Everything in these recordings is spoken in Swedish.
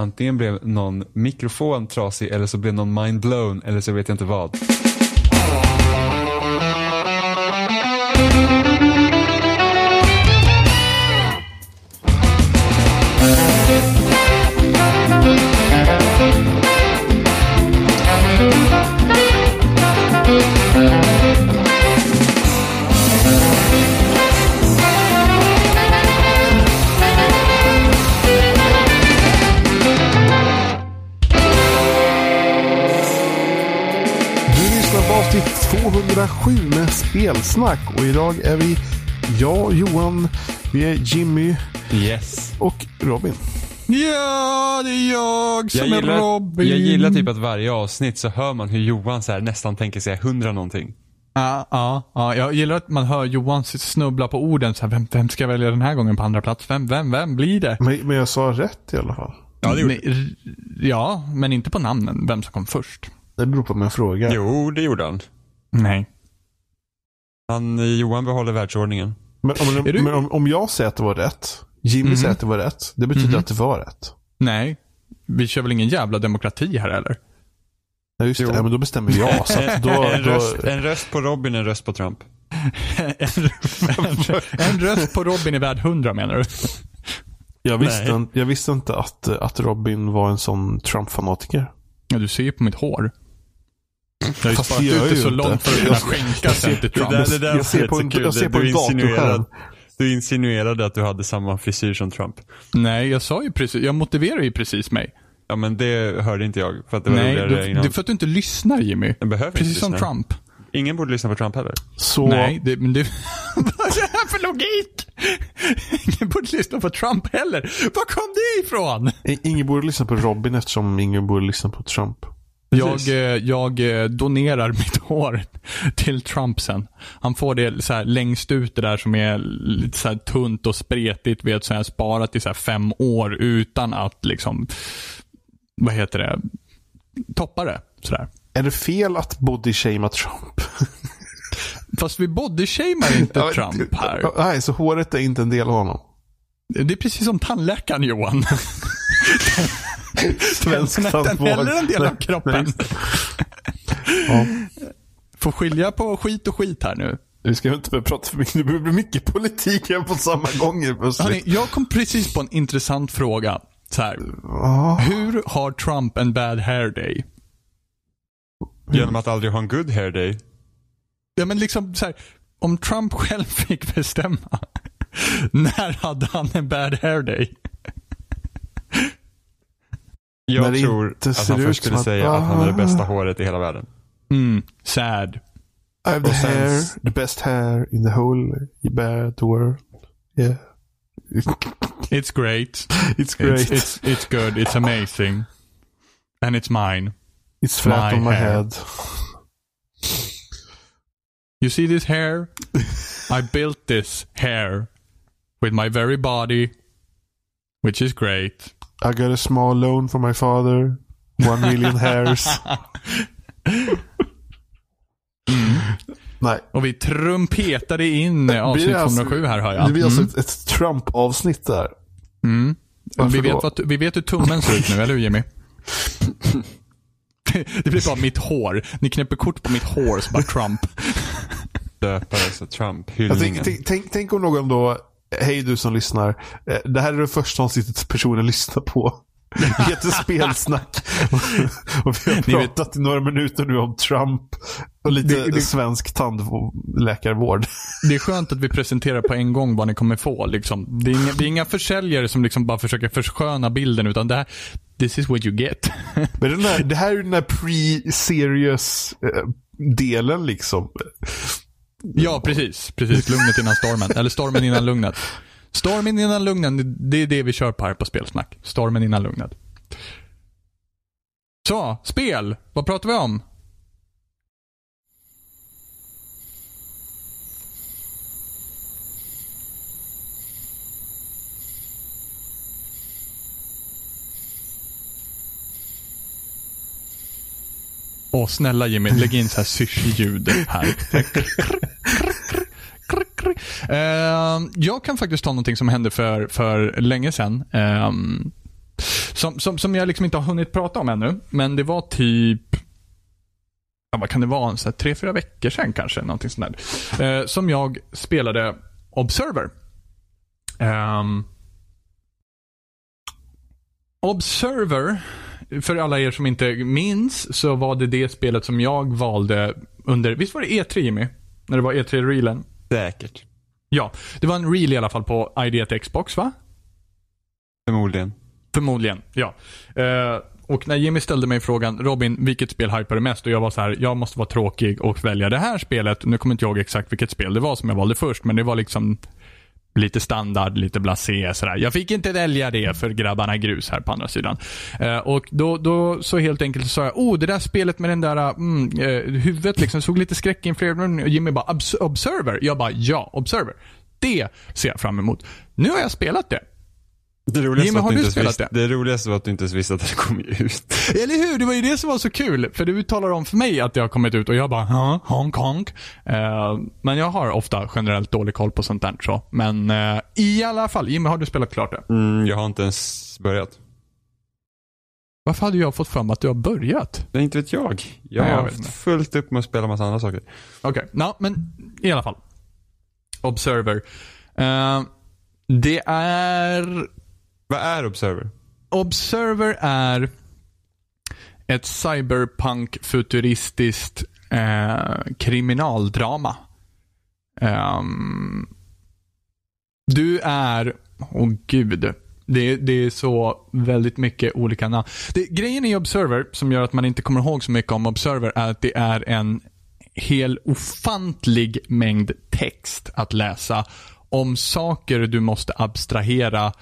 Antingen blev någon mikrofon trasig eller så blev någon mind blown eller så vet jag inte vad. Spelsnack och idag är vi jag, Johan, vi är Jimmy Yes. och Robin. Ja, det är jag som Jag är gillar, Robin. jag gillar typ att varje avsnitt så hör man hur Johan så här nästan tänker säga hundra någonting. Ja, ja, ja, jag gillar att man hör Johan snubbla på orden. Så här, vem, vem ska jag välja den här gången på andra plats? Vem, vem, vem blir det? Men, men jag sa rätt i alla fall. Ja, det gjorde Ja, men inte på namnen. Vem som kom först. Det beror på min fråga. Jo, det gjorde han. Nej. Han Johan behåller världsordningen. Men, om, du- men om, om jag säger att det var rätt, Jimmy Mhm. säger att det var rätt, det betyder Mhm. att det var rätt. Nej. Vi kör väl ingen jävla demokrati här eller? Ja, just det. Jo. Ja, men då bestämmer jag. Så att då, en, då, röst, en röst på Robin, en röst på Trump. en, en, en röst på Robin är värd hundra menar du? jag, visste, Nej. inte- jag visste inte att, att Robin var en sån Trump-fanatiker. Ja, du ser ju på mitt hår. Jag har ju Fast sparat ut det så långt för att kunna skänka sen till Trump. där- det där jag ser på en, jag ser på Du en datorskärm. insinuerade- Du insinuerade att du hade samma frisyr som Trump. Nej, jag sa ju precis, jag motiverar ju precis mig. Ja men det hörde inte jag för att det var Nej, roligare det, är för att du inte lyssnar Jimmy. Jag behöver Precis inte som. Trump. Ingen borde lyssna på Trump heller. Så, Nej, det, men det... Vad är det här för logik? Ingen borde lyssna på Trump heller. Var kom det ifrån? Ingen borde lyssna på Robin eftersom ingen borde lyssna på Trump. Jag, eh, jag eh, donerar mitt hår till Trump sen. Han får det så här längst ut det där som är lite så tunt och spretigt. Vet, så har sparat i så fem år utan att liksom, vad heter det, toppa det. Sådär. Är det fel att bodyshamea Trump? Fast vi bodyshamear inte Trump här. Nej, så håret är inte en del av honom. Det är precis som tandläkaren Johan. Svensk tandvård. heller en del av kroppen. Ja. Får skilja på skit och skit här nu. Vi ska inte börja prata för mycket. Det blir mycket politik här på samma gång Hörrni, jag kom precis på en intressant fråga. Så här. Hur har Trump en bad hair day? Genom att aldrig ha en good hair day. Ja, men liksom så här, om Trump själv fick bestämma, när hade han en bad hair day? Jag När det tror att han först skulle att- säga att han har det Ah. bästa håret i hela världen. Mm, sad. I have the sen- hair, the best hair in the whole bad world. Yeah. It's great. It's great. It's, it's, it's good. It's amazing. And it's mine. It's flat my on my hair. head. You see this hair? I built this hair with my very body, which is great. I got a small loan from my father. One million hairs. Nej. Och vi trumpetade in avsnitt Blir det alltså- 207 här hör jag. Det blir alltså Mm. ett, ett Trump-avsnitt där. Mm. Vi, vet vad, vi vet hur tummen ser ut nu, eller hur Jimmy? Det blir bara mitt hår. Ni knäpper kort på mitt hår så bara Trump. Döpare, så Trump, Jag hyllningen. tänk, tänk, tänk, tänk om någon då, hej du som lyssnar. Eh, Det här är det första avsnittet personen lyssnar på. Det heter spelsnack. och vi har pratat i några minuter nu om Trump och lite Det- det- svensk tandläkarvård. Det är skönt att vi presenterar på en gång vad ni kommer få. Liksom. Det, är inga, det är inga försäljare som liksom bara försöker försköna bilden, utan det här, this is what you get. Men den här, det här är den här pre-serious eh, delen liksom ja, precis. Precis. Lugnet innan stormen. Eller stormen innan lugnet. Stormen innan lugnet, det är det vi kör på här på Spelsnack. Stormen innan lugnet. Så, spel. Vad pratar vi om? Åh, snälla Jimmy, lägg in så här syrsljud här. Ehm, jag kan faktiskt ta någonting som hände för, för länge sedan. Ehm, som, som, som jag liksom inte har hunnit prata om ännu. Men det var typ, ja, vad kan det vara, så här, tre, fyra veckor sedan kanske. Någonting sånt där. Eh, som jag spelade Observer. Ehm, Observer, för alla er som inte minns, så var det det spelet som jag valde under, visst var det E3 Jimmy? När det var E3-reelen? Säkert. Ja, det var en reel i alla fall på ID Xbox va? Förmodligen. Förmodligen, ja. Eh, och när Jimmy ställde mig frågan, Robin, vilket spel hypar du mest? Och jag var så här, jag måste vara tråkig och välja det här spelet. Nu kommer inte jag ihåg exakt vilket spel det var som jag valde först, men det var liksom lite standard, lite blasé sådär. Jag fick inte välja det för grabbarna grus här på andra sidan. Eh, och då, då så helt enkelt sa jag, oh det där spelet med den där mm, eh, huvudet liksom såg lite skräckinfluerande ut. Jimmy bara, Obs- Observer? Jag bara, ja, Observer. Det ser jag fram emot. Nu har jag spelat det. Det roligaste, att har du spelat visste, det? det roligaste var att du inte ens visste att det kom ut. Eller hur? Det var ju det som var så kul. För du talar om för mig att det har kommit ut och jag bara, ja, Hong Kong. Eh, men jag har ofta generellt dålig koll på sånt där. Så. Men eh, i alla fall, Jimmy, har du spelat klart det? Mm, jag har inte ens börjat. Varför hade jag fått mig att du har börjat? Det är inte vet jag. Jag Nej, jag har vet haft inte. fullt upp med att spela massa andra saker. Okej, okay. men i alla fall. Observer. Eh, det är... Vad är Observer? Observer är ett cyberpunk-futuristiskt eh, kriminaldrama. Um, du är, åh gud, det, det är så väldigt mycket olika namn. Det, grejen i Observer, som gör att man inte kommer ihåg så mycket om Observer, är att det är en hel ofantlig mängd text att läsa om saker du måste abstrahera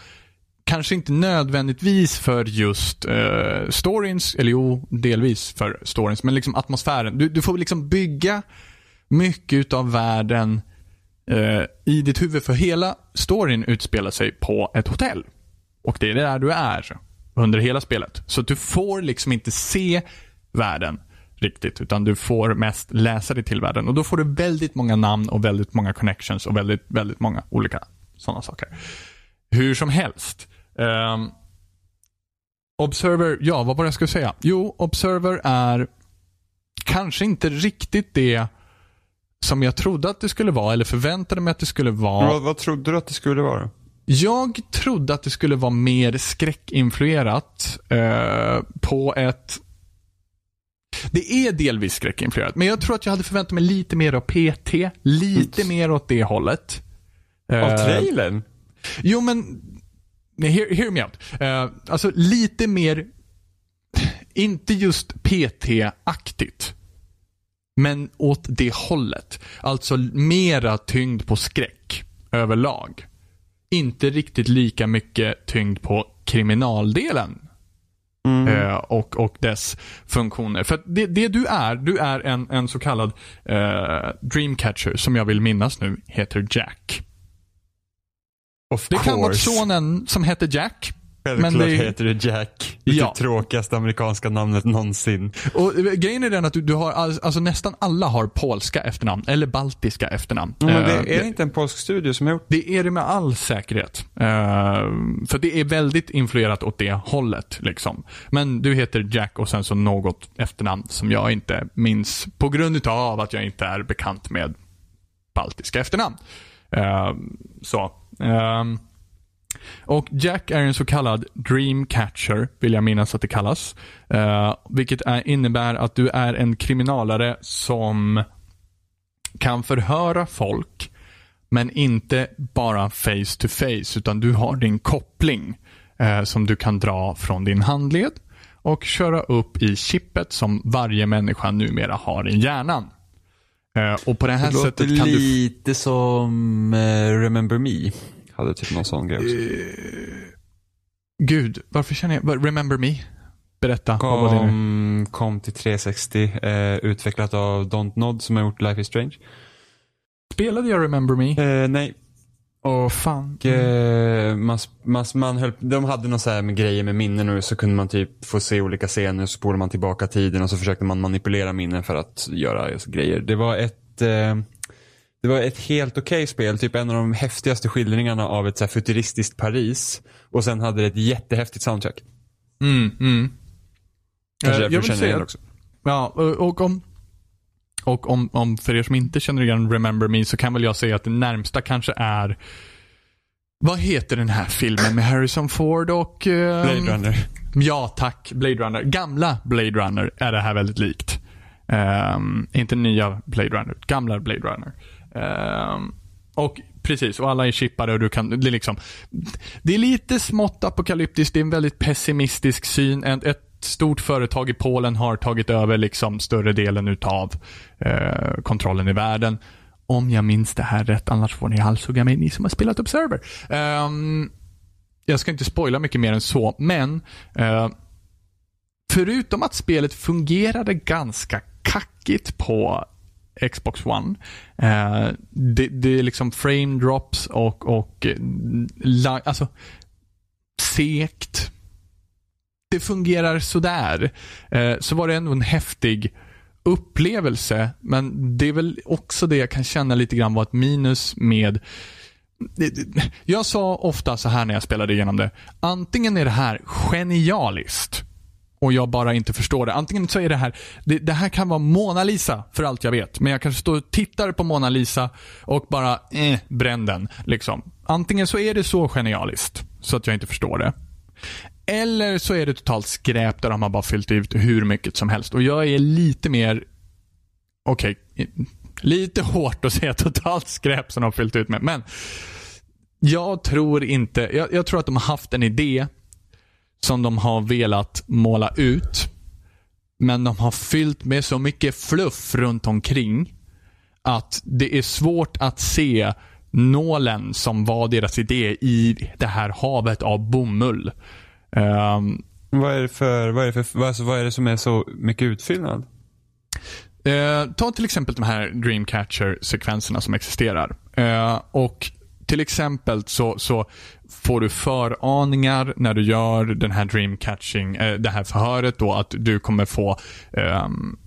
kanske inte nödvändigtvis för just uh, stories, eller jo, delvis för stories, men liksom atmosfären. Du, du får liksom bygga mycket av världen uh, i ditt huvud, för hela storyn utspelar sig på ett hotell. Och det är där du är under hela spelet. Så du får liksom inte se världen riktigt, utan du får mest läsa dig till världen. Och då får du väldigt många namn och väldigt många connections och väldigt, väldigt många olika sådana saker. Hur som helst. Um, Observer, ja vad var det jag skulle säga? Jo, Observer är kanske inte riktigt det som jag trodde att det skulle vara eller förväntade mig att det skulle vara. Vad, vad trodde du att det skulle vara? Jag trodde att det skulle vara mer skräckinfluerat eh, på ett det är delvis skräckinfluerat, men jag tror att jag hade förväntat mig lite mer av PT. Lite mer åt det hållet. Av Eh, trailern? Jo, men nej, hear, hear me out. Eh, alltså lite mer, inte just PT-aktigt. Men åt det hållet. Alltså mera tyngd på skräck överlag. Inte riktigt lika mycket tyngd på kriminaldelen. Eh, och, och dess funktioner. För det, det du är, du är en, en så kallad eh, Dreamcatcher som jag vill minnas nu heter Jack. Of Det kan vara course. sonen som heter Jack. Självklart men det- heter det Jack. Det Ja. tråkigaste amerikanska namnet någonsin. Och eh, grejen är den att du, du har, all- alltså nästan alla har polska efternamn, eller baltiska efternamn. Men Eh, det, är det inte en polsk studio som har gjort Det är det med all säkerhet. Eh, för det är väldigt influerat åt det hållet. Liksom. Men du heter Jack och sen så något efternamn som jag inte minns på grund av att jag inte är bekant med baltiska efternamn. Eh, så. Ehm, och Jack är en så kallad Dreamcatcher, vill jag minnas att det kallas. Eh, vilket är, innebär att du är en kriminalare som kan förhöra folk men inte bara face to face, utan du har din koppling eh, som du kan dra från din handled och köra upp i chippet som varje människa numera har i hjärnan. Eh, och på det här Det låter sättet kan du... lite som eh, Remember Me. Hade typ någon sån grej också. Gud, varför känner jag... Remember me? Berätta? Kom, kom till 360, eh, utvecklat av Don't Nod som har gjort Life is Strange. Spelade jag Remember me? Eh, nej, Åh fan. och, eh, man, man, man höll, de hade någon så här med grejer med minnen nu så kunde man typ få se olika scener så spolade man tillbaka tiden och så försökte man manipulera minnen för att göra grejer. Det var ett eh, det var ett helt okej spel, typ en av de häftigaste skildringarna av ett så här futuristiskt Paris. Och sen hade det ett jättehäftigt soundtrack. Mm, mm. Kanske därför jag du känner igen också. Ja, och och om, och om, om för er som inte känner igen Remember Me så kan väl jag säga att det närmsta kanske är vad heter den här filmen med Harrison Ford och... ehm, Blade Runner. Ja, tack. Blade Runner. Gamla Blade Runner är det här väldigt likt. Ehm, inte nya Blade Runner, gamla Blade Runner. Ehm, och precis, och alla är chippade och du kan, det är liksom, det är lite smått apokalyptiskt, det är en väldigt pessimistisk syn. Ett, ett stort företag i Polen har tagit över liksom större delen utav eh, kontrollen i världen. Om jag minns det här rätt, annars får ni halshugga mig, ni som har spelat Observer. Um, ehm, jag ska inte spoila mycket mer än så, men eh, förutom att spelet fungerade ganska kackigt på Xbox One. Eh, det, det är liksom frame drops och, och eh, alltså sekt. Det fungerar sådär. Eh, så var det ändå en häftig upplevelse, men det är väl också det jag kan känna lite grann var ett minus med jag sa ofta så här när jag spelade igenom det. Antingen är det här genialiskt och jag bara inte förstår det. Antingen så är det här, det, det här kan vara Mona Lisa för allt jag vet. Men jag kanske står och tittar på Mona Lisa och bara, eh, bränn den. Liksom. Antingen så är det så genialiskt så att jag inte förstår det. Eller så är det totalt skräp där de har bara fyllt ut hur mycket som helst. Och jag är lite mer, okej, lite hårt att säga totalt skräp som de har fyllt ut med. Men jag tror inte, jag, jag tror att de har haft en idé som de har velat måla ut. Men de har fyllt med så mycket fluff runt omkring att det är svårt att se nålen som var deras idé i det här havet av bomull. Ehm, Vad är det för, vad är det för, alltså, vad är det som är så mycket utfyllnad? Eh, ta till exempel de här Dreamcatcher-sekvenserna som existerar. Eh, och till exempel så, så får du föraningar när du gör den här Dreamcatching, eh, det här förhöret då att du kommer få ehm,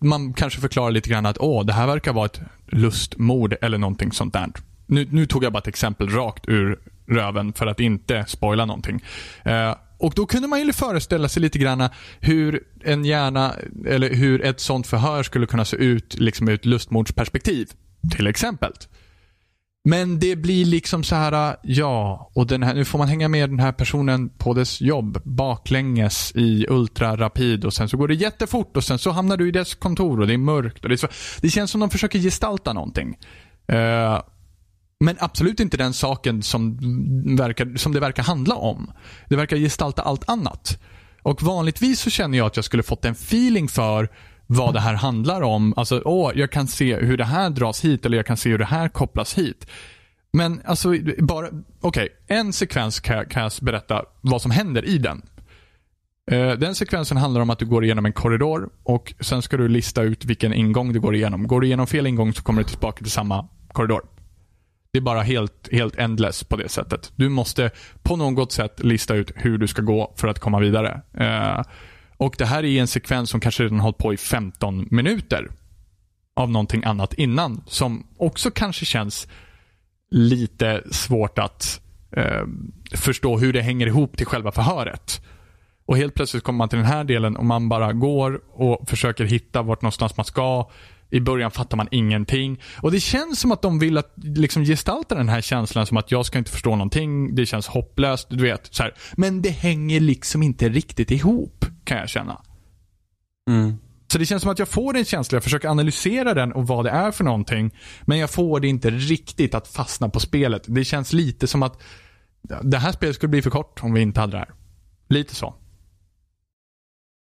man kanske förklarar lite grann att åh, det här verkar vara ett lustmord eller någonting sånt där. Nu, nu tog jag bara ett exempel rakt ur röven för att inte spoila någonting. Eh, och då kunde man ju föreställa sig lite grann hur en hjärna, eller hur ett sånt förhör skulle kunna se ut liksom ur ett lustmordsperspektiv. Till exempel. Men det blir liksom så här, ja, och den här, nu får man hänga med den här personen på dess jobb baklänges i ultrarapid och sen så går det jättefort och sen så hamnar du i dess kontor och det är mörkt. Och det, är så, det känns som de försöker gestalta någonting. Eh, men absolut inte den saken som, verkar, som det verkar handla om. Det verkar gestalta allt annat. Och vanligtvis så känner jag att jag skulle fått en feeling för vad det här handlar om. Alltså, åh, jag kan se hur det här dras hit eller jag kan se hur det här kopplas hit. Men alltså, bara, okej, en sekvens kan, jag- kan jag berätta vad som händer i den. Eh, den sekvensen handlar om att du går igenom en korridor och sen ska du lista ut vilken ingång du går igenom. Går du igenom fel ingång så kommer du tillbaka till samma korridor. Det är bara helt, helt endless på det sättet. Du måste på något sätt lista ut hur du ska gå för att komma vidare. Eh, och Det här är en sekvens som kanske redan hållit på i 15 minuter. Av någonting annat innan. Som också kanske känns lite svårt att eh, förstå hur det hänger ihop till själva förhöret. Och helt plötsligt kommer man till den här delen och man bara går och försöker hitta vart någonstans man ska. I början fattar man ingenting. Och det känns som att de vill att liksom gestalta den här känslan som att jag ska inte förstå någonting. Det känns hopplöst, du vet. Så här. Men det hänger liksom inte riktigt ihop, kan jag känna. Mm. Så det känns som att jag får en känsla, jag försöker analysera den och vad det är för någonting. Men jag får det inte riktigt att fastna på spelet. Det känns lite som att det här spelet skulle bli för kort om vi inte hade det här. Lite så.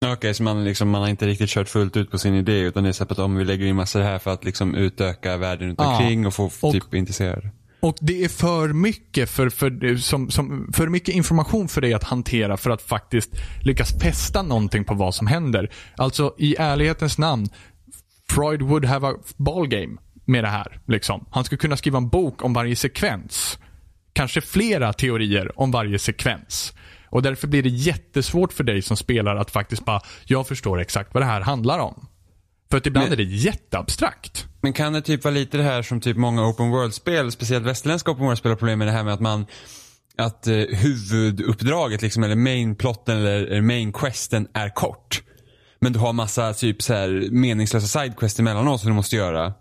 Okej, så man, liksom, man har inte riktigt kört fullt ut på sin idé utan det är så att om vi lägger in massor här för att liksom utöka världen runt Ja. omkring och få Och- typ intresserade. Och det är för mycket, för, för, som, som, för mycket information för dig att hantera för att faktiskt lyckas fästa någonting på vad som händer. Alltså i ärlighetens namn, Freud would have a ball game med det här. Liksom. Han skulle kunna skriva en bok om varje sekvens. Kanske flera teorier om varje sekvens. Och därför blir det jättesvårt för dig som spelare att faktiskt bara, jag förstår exakt vad det här handlar om. För att ibland Men- är det jätteabstrakt. Men kan det typ vara lite det här som typ många open world-spel, speciellt västerländska open world-spel har problem med det här med att man att eh, huvuduppdraget, liksom, eller main plotten eller, main questen är kort. Men du har massa typ så här meningslösa sidequests emellanåt som du måste göra.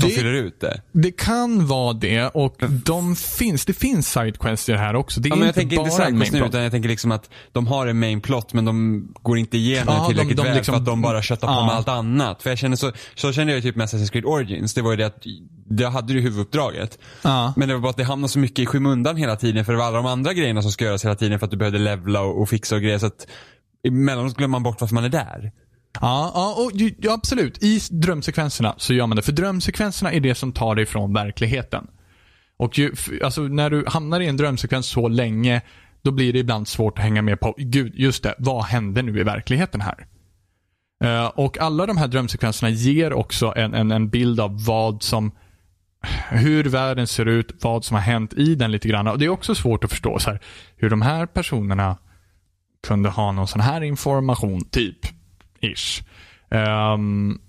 Som fyller ut det. Det kan vara det och de finns, det finns sidequests i det här också. Det är Ja, men jag inte tänker inte bara en sidequest nu utan jag tänker liksom att de har en main plot men de går inte igenom Ja, det tillräckligt de- de väl liksom- för att de bara köttar på Ja. med allt annat. För jag känner så, så kände jag typ med Assassin's Creed Origins. Det var ju det att, jag hade ju huvuduppdraget. Ja. Men det var bara att det hamnade så mycket i skymundan hela tiden för det var alla de andra grejerna som ska göras hela tiden för att du behövde levla och, och fixa och grejer. Så att emellanåt glömmer man bort varför man är där. Ja, ja, och, ja, absolut. I drömsekvenserna så gör man det. För drömsekvenserna är det som tar dig från verkligheten. Och ju, alltså, när du hamnar i en drömsekvens så länge, då blir det ibland svårt att hänga med på, gud, just det, vad hände nu i verkligheten här? Uh, och alla de här drömsekvenserna ger också en, en, en bild av vad som, hur världen ser ut, vad som har hänt i den lite grann. Och det är också svårt att förstå så här, hur de här personerna kunde ha någon sån här information, typ. Ish. Um,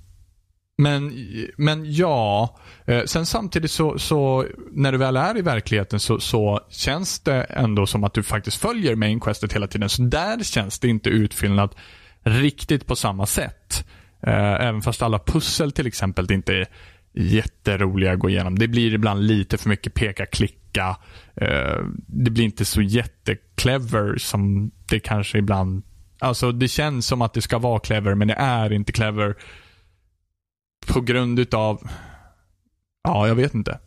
men, men ja, eh, sen samtidigt så, så när du väl är i verkligheten så, så känns det ändå som att du faktiskt följer main questet hela tiden. Så där känns det inte utfyllnad riktigt på samma sätt. Eh, även fast alla pussel till exempel inte är jätteroliga att gå igenom. Det blir ibland lite för mycket peka-klicka. Eh, det blir inte så jätteclever som det kanske ibland Alltså det känns som att det ska vara clever men det är inte clever. På grund utav Ja, jag vet inte.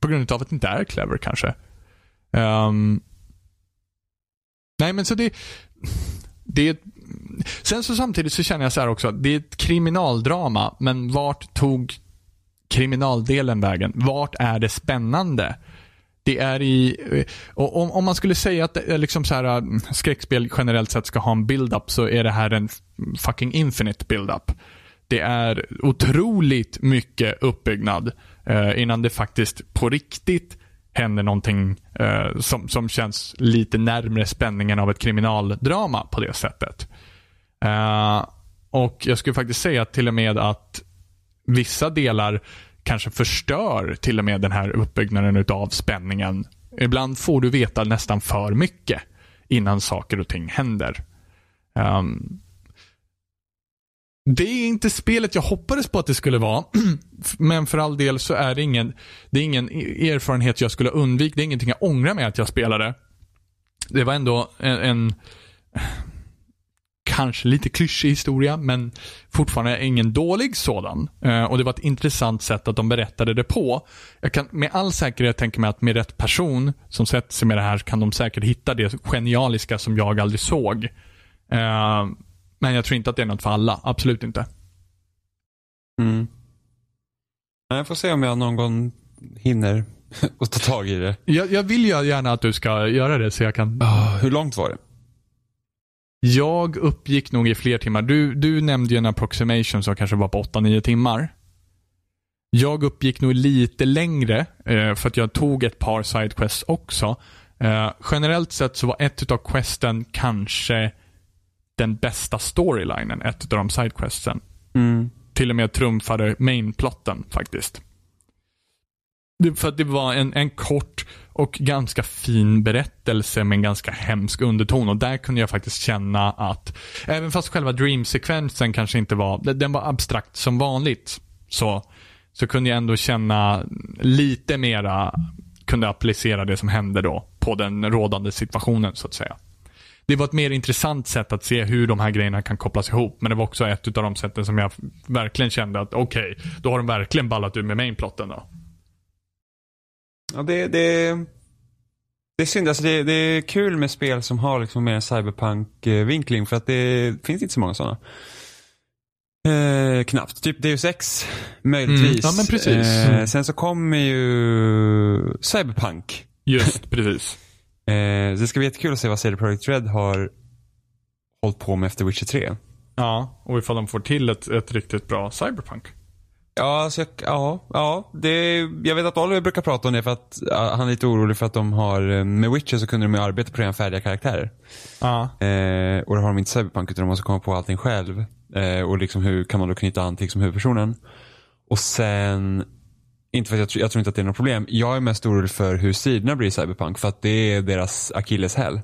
På grund utav att det inte är clever kanske. Um, nej men så det det är Sen så samtidigt så känner jag så här också. Det är ett kriminaldrama men vart tog kriminaldelen vägen? Vart är det spännande? Det är i, eh, och om, om man skulle säga att det är liksom så här, mm, skräckspel generellt sett ska ha en build-up så är det här en fucking infinite build-up. Det är otroligt mycket uppbyggnad eh, innan det faktiskt på riktigt händer någonting eh, som, som känns lite närmre spänningen av ett kriminaldrama på det sättet. Eh, och jag skulle faktiskt säga till och med att vissa delar kanske förstör till och med den här uppbyggnaden utav spänningen. Ibland får du veta nästan för mycket innan saker och ting händer. Um, det är inte spelet jag hoppades på att det skulle vara. Men för all del så är det ingen, det är ingen erfarenhet jag skulle undvika. Det är ingenting jag ångrar med att jag spelade. Det var ändå en, en kanske lite klyschig historia, men fortfarande ingen dålig sådan. Eh, och det var ett intressant sätt att de berättade det på. Jag kan med all säkerhet tänka mig att med rätt person som sätter sig med det här kan de säkert hitta det genialiska som jag aldrig såg. Eh, men jag tror inte att det är något för alla. Absolut inte. Mm. Ja, Jag får se om jag någon gång hinner och ta tag i det. Jag, jag vill ju gärna att du ska göra det så jag kan Ah, hur långt var det? Jag uppgick nog i fler timmar. Du, du nämnde ju en approximation som kanske var på 8-9 timmar. Jag uppgick nog lite längre eh, för att jag tog ett par sidequests också. Eh, generellt sett så var ett utav questen kanske den bästa storylinen, ett utav de sidequestsen. Mm. Till och med trumfade mainplotten faktiskt. Det, för att det var en, en kort och ganska fin berättelse med en ganska hemsk underton och där kunde jag faktiskt känna att även fast själva dream-sekvensen kanske inte var, den- var abstrakt som vanligt så, så kunde jag ändå känna lite mera, kunde applicera det som hände då på den rådande situationen så att säga. Det var ett mer intressant sätt att se hur de här grejerna kan kopplas ihop. Men det var också ett av de sätten som jag verkligen kände att okej, då har de verkligen ballat ur med mainplotten då. Ja, det, det, det är synd. Alltså det, det är kul med spel som har liksom mer en cyberpunk-vinkling för att det finns inte så många sådana. Eh, knappt. Typ Deus Ex, möjligtvis. Mm, ja, men precis. Eh, Mm. sen så kommer ju Cyberpunk. Just precis. Eh, det ska bli jättekul att se vad CD Projekt Red har hållit på med efter Witcher 3. Ja, och ifall de får till ett, ett riktigt bra cyberpunk. Ja, alltså jag, ja, ja det, jag vet att Oliver brukar prata om det för att ja, han är lite orolig för att de har, eh, med Witcher så kunde de ju arbeta på redan färdiga karaktärer. Ja. Eh, och då har de inte Cyberpunk utan de måste komma på allting själv. Eh, och liksom hur kan man då knyta an till liksom huvudpersonen. Och sen Inte för att jag, jag tror inte att det är något problem. Jag är mest orolig för hur striderna blir i Cyberpunk. För att det är deras akilleshäl.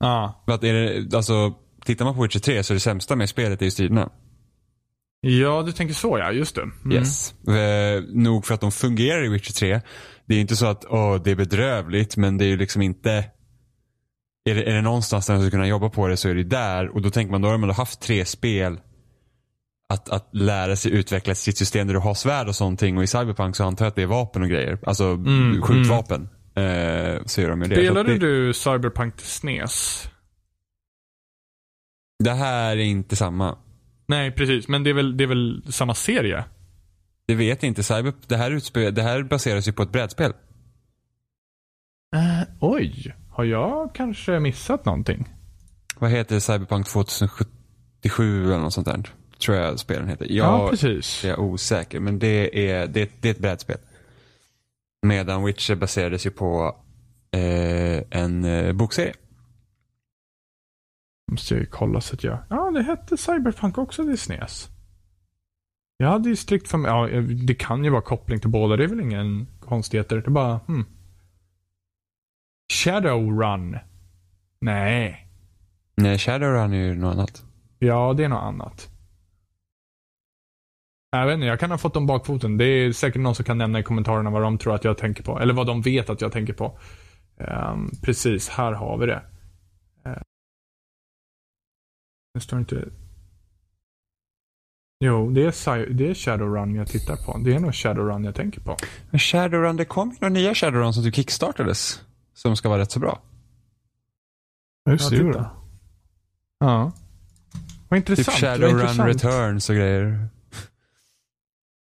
Ja. För att är det, alltså, tittar man på Witcher 3 så är det sämsta med spelet är ju striderna. Ja, du tänker så ja. Just det. Mm. Yes. Eh, nog för att de fungerar i Witcher 3. Det är inte så att åh, det är bedrövligt men det är ju liksom inte är det, är det någonstans där man ska kunna jobba på det så är det där. Och då tänker man, då har man haft tre spel att, att lära sig utveckla ett stridsystem där du har svärd och sånt och i Cyberpunk så antar jag att det är vapen och grejer. Alltså Mm, skjutvapen. Eh, så gör de ju det. Spelade det, du Cyberpunk till SNES? det här är inte samma. Nej, precis. Men det är väl, det är väl samma serie? Det vet jag inte. Cyber, det, här utspel, det här baseras ju på ett brädspel. Uh, oj. Har jag kanske missat någonting? Vad heter Cyberpunk 2077 eller något sånt där? Tror jag spelen heter. Ja, Jag precis. är osäker men det är, det, det är ett brädspel. Medan Witcher baserades ju på eh, en eh, bokserie. Måste jag kolla så att jag... Ja, det hette Cyberpunk också till SNES. Jag hade ju strikt för mig... Ja, det kan ju vara koppling till båda. Det är väl ingen konstigheter. Det är bara... Hmm. Shadowrun. Nej. Nej, Shadowrun är ju något annat. Ja, det är något annat. Jag vet inte, jag kan ha fått dem bakfoten. Det är säkert någon som kan nämna i kommentarerna vad de tror att jag tänker på. Eller vad de vet att jag tänker på. Ehm, precis, här har vi det. Det står inte... Jo, det är, det är Shadowrun jag tittar på. Det är nog Shadowrun jag tänker på. Men Shadowrun, det kom ju några nya Shadowrun som typ kickstartades. Som ska vara rätt så bra. Just det, Ja, gjorde. Ja. Vad intressant. Typ Shadowrun. Returns och grejer.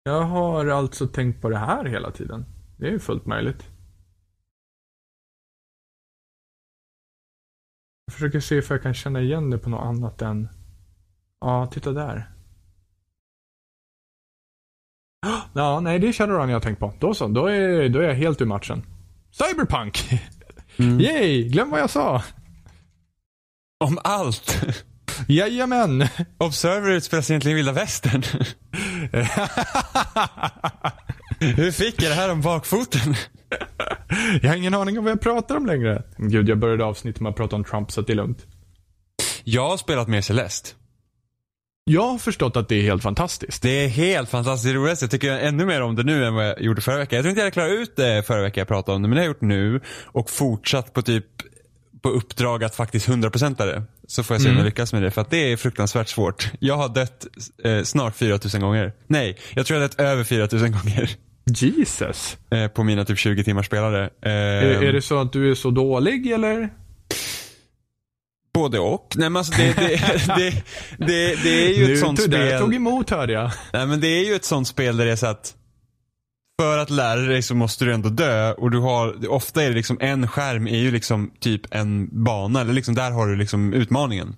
Jag har alltså tänkt på det här hela tiden. Det är ju fullt möjligt. Jag försöker se if jag kan känna igen det på något annat än... Ja, titta där. Ja, nej, det är Shadowrun jag har tänkt på. Då så, då är, då är jag helt ur matchen. Cyberpunk! Mm. Yay! Glöm vad jag sa. Om allt. Jajamän! Observer utspelar sig egentligen i vilda västern. Hur fick jag det här om bakfoten? jag har ingen aning om vad jag pratar om längre. Gud, jag började avsnittet med att prata om Trump, så det är lugnt. Jag har spelat mer Celeste. Jag har förstått att det är helt fantastiskt. Det är helt fantastiskt roligt. Jag tycker ännu mer om det nu än vad jag gjorde förra veckan. Jag tror inte jag hade klarat ut det förra veckan jag pratade om det, men det har jag gjort nu. Och fortsatt på typ på uppdrag att faktiskt 100% det. Så får jag se om jag lyckas med det, för att det är fruktansvärt svårt. Jag har dött eh, snart 4000 gånger. Nej, jag tror jag har dött över 4000 gånger. Jesus. Eh, på mina typ 20 timmar spelare. Eh, Är, är det så att du är så dålig eller? Både och. Nej men alltså det, det, det, det, det är ju ett sånt tog, spel. Det tog emot hörde jag. Nej men det är ju ett sånt spel där det är så att för att lära dig så måste du ändå dö och du har, ofta är det liksom en skärm är ju liksom typ en bana, eller liksom där har du liksom utmaningen.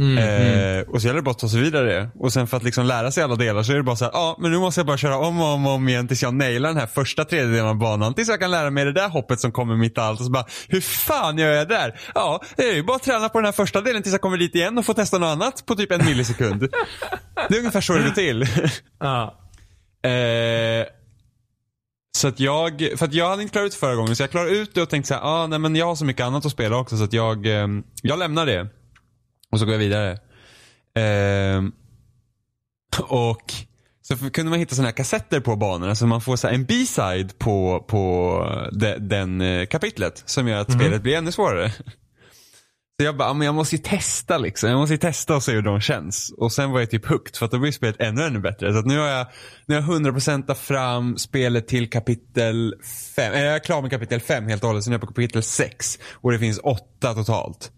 Eh, Och så gäller det bara att ta sig vidare. Och sen för att liksom lära sig alla delar så är det bara så här, ja men nu måste jag bara köra om och om, och om igen tills jag nailar den här första tredjedelen av banan. Tills jag kan lära mig det där hoppet som kommer mitt i allt. Och så bara, hur fan gör jag där? Ja, det är ju bara att träna på den här första delen tills jag kommer dit igen och får testa något annat på typ en millisekund. det är ungefär så det går till. Ja. Eh, så att jag, för att jag hade inte klarat ut förra gången så jag klarade ut det och tänkte så här, ah, nej men jag har så mycket annat att spela också så att jag, eh, jag lämnar det. Och så går jag vidare. Eh, och så kunde man hitta sådana här kassetter på banorna så man får så en B-side på, på de, den eh, kapitlet som gör att spelet blir ännu svårare. Så jag bara, men jag måste ju testa liksom. Jag måste ju testa och se hur de känns. Och sen var jag typ hooked för att då blir spelet ännu, ännu bättre. Så att nu har jag, nu har jag 100% fram spelet till kapitel 5. Jag är klar med kapitel 5 helt och hållet. Sen är jag på kapitel 6. Och det finns 8 totalt.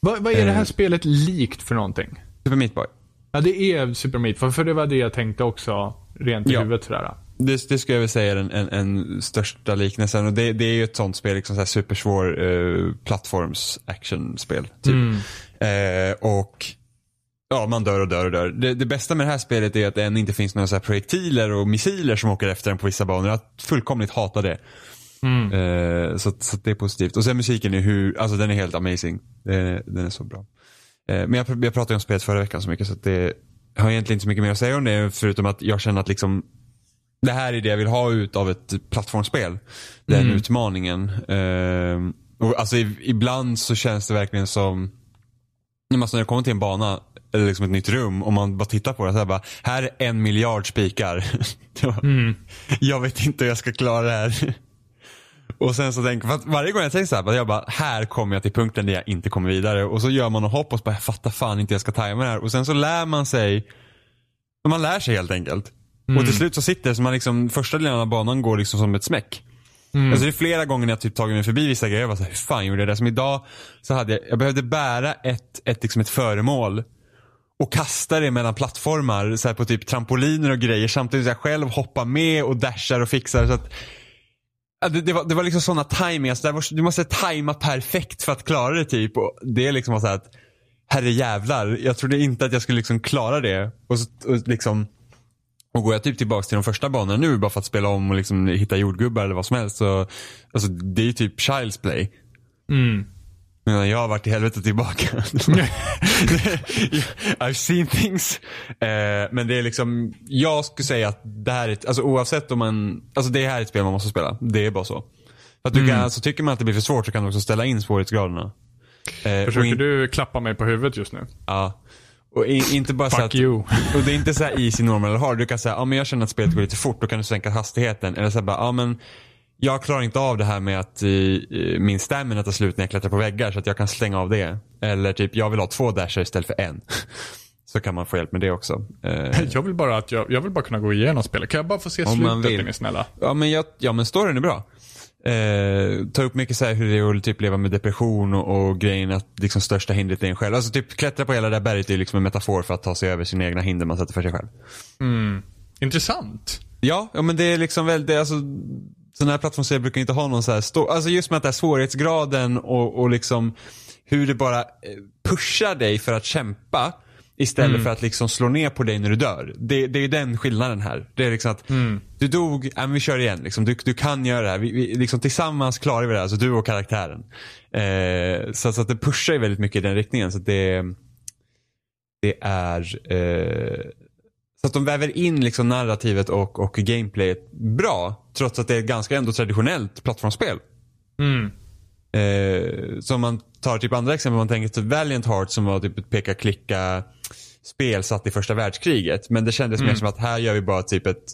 Vad, vad är det här Eh. spelet likt för någonting? Super Meat Boy. Ja, det är Super Meat, för, för det var det jag tänkte också, rent i Ja. huvudet sådär. Det, det skulle jag väl säga är den en, en största liknelsen. Och det, det är ju ett sånt spel, liksom så här supersvår eh, plattforms actionspel. Typ. Eh, och ja, man dör och dör och dör. Det, det bästa med det här spelet är att det än inte finns några så projektiler och missiler som åker efter en på vissa banor. Jag fullkomligt hatar det. Eh, så, så det är positivt. Och sen musiken är hur, alltså den är helt amazing. Den, den är så bra. Eh, men jag, jag pratade om spelet förra veckan så mycket så det har egentligen inte så mycket mer att säga om det förutom att jag känner att liksom det här är det jag vill ha ut av ett plattformsspel. Den Mm. utmaningen. Eh, och alltså ibland så känns det verkligen som, alltså när jag kommer till en bana eller liksom ett nytt rum och man bara tittar på det så här bara, här är en miljard spikar. Mm. Jag vet inte hur jag ska klara det här. Och sen så tänker att varje gång jag tänker så här, bara, jag bara, här kommer jag till punkten där jag inte kommer vidare. Och så gör man och så bara, jag fattar fan inte jag ska tajma det här. Och sen så lär man sig, man lär sig helt enkelt. Och till slut så sitter det så man liksom, första delen av banan går liksom som ett smäck. Alltså det är flera gånger när jag typ tagit mig förbi vissa grejer. Jag var så här, hur fan gjorde jag det? Som idag så hade jag, jag behövde bära ett, ett, liksom ett föremål och kasta det mellan plattformar så här på typ trampoliner och grejer samtidigt som jag själv hoppar med och dashar och fixar. Så att, det, det, var, det var liksom sådana tajmingar. Alltså, så var, du måste tajma perfekt för att klara det typ. Och det är liksom så här att, herre jävlar, jag trodde inte att jag skulle liksom klara det. Och, så, och liksom och går jag typ tillbaka till de första banorna nu bara för att spela om och liksom hitta jordgubbar eller vad som helst så alltså, det är ju typ Child's Play. Mm. Men jag har varit i helvetet tillbaka. I've seen things. Eh, men det är liksom, jag skulle säga att det här är, ett, alltså oavsett om man, alltså det här är ett spel man måste spela. Det är bara så. Att du kan, alltså, tycker man att det blir för svårt så kan du också ställa in svårighetsgraderna. Eh, Försöker in- du klappa mig på huvudet just nu? Ja. Och i, inte bara så Fuck att, you. Och det är inte så här easy, normal eller hard. Du kan säga, ja men jag känner att spelet går lite fort. Då kan du sänka hastigheten. Eller så här bara, ja men jag klarar inte av det här med att eh, min stamina tar slut när jag klättrar på väggar så att jag kan slänga av det. Eller typ, jag vill ha två dashar istället för en. Så kan man få hjälp med det också. Eh, Jag vill bara att jag, jag vill bara kunna gå igenom spelet. Kan jag bara få se slutet är ni snälla? Ja men, jag, ja, men storyn är bra. Eh, ta upp mycket så här hur det är att typ leva med depression och, och grejen att liksom största hindret är en själv. Alltså typ klättra på hela det där berget är liksom en metafor för att ta sig över sina egna hinder man sätter för sig själv. Intressant. Ja, ja men det är liksom väldigt, alltså sådana här plattformsspel brukar inte ha någon så här stor, alltså just med att det här svårighetsgraden och, och liksom hur det bara eh, pushar dig för att kämpa istället för att liksom slå ner på dig när du dör. Det, det är ju den skillnaden här. Det är liksom att du dog, ja, men vi kör igen. Liksom. Du, du kan göra det här. Vi, vi, liksom, tillsammans klarar vi det här, alltså du och karaktären. Eh, så, så att det pushar ju väldigt mycket i den riktningen. Så det, det är eh, så att de väver in liksom narrativet och, och gameplayet bra. Trots att det är ett ganska ändå traditionellt plattformsspel. Mm. Eh, så om man tar typ andra exempel, man tänker typ Valiant Hearts som var typ ett peka-klicka spel satt i första världskriget. Men det kändes mer som att här gör vi bara typ ett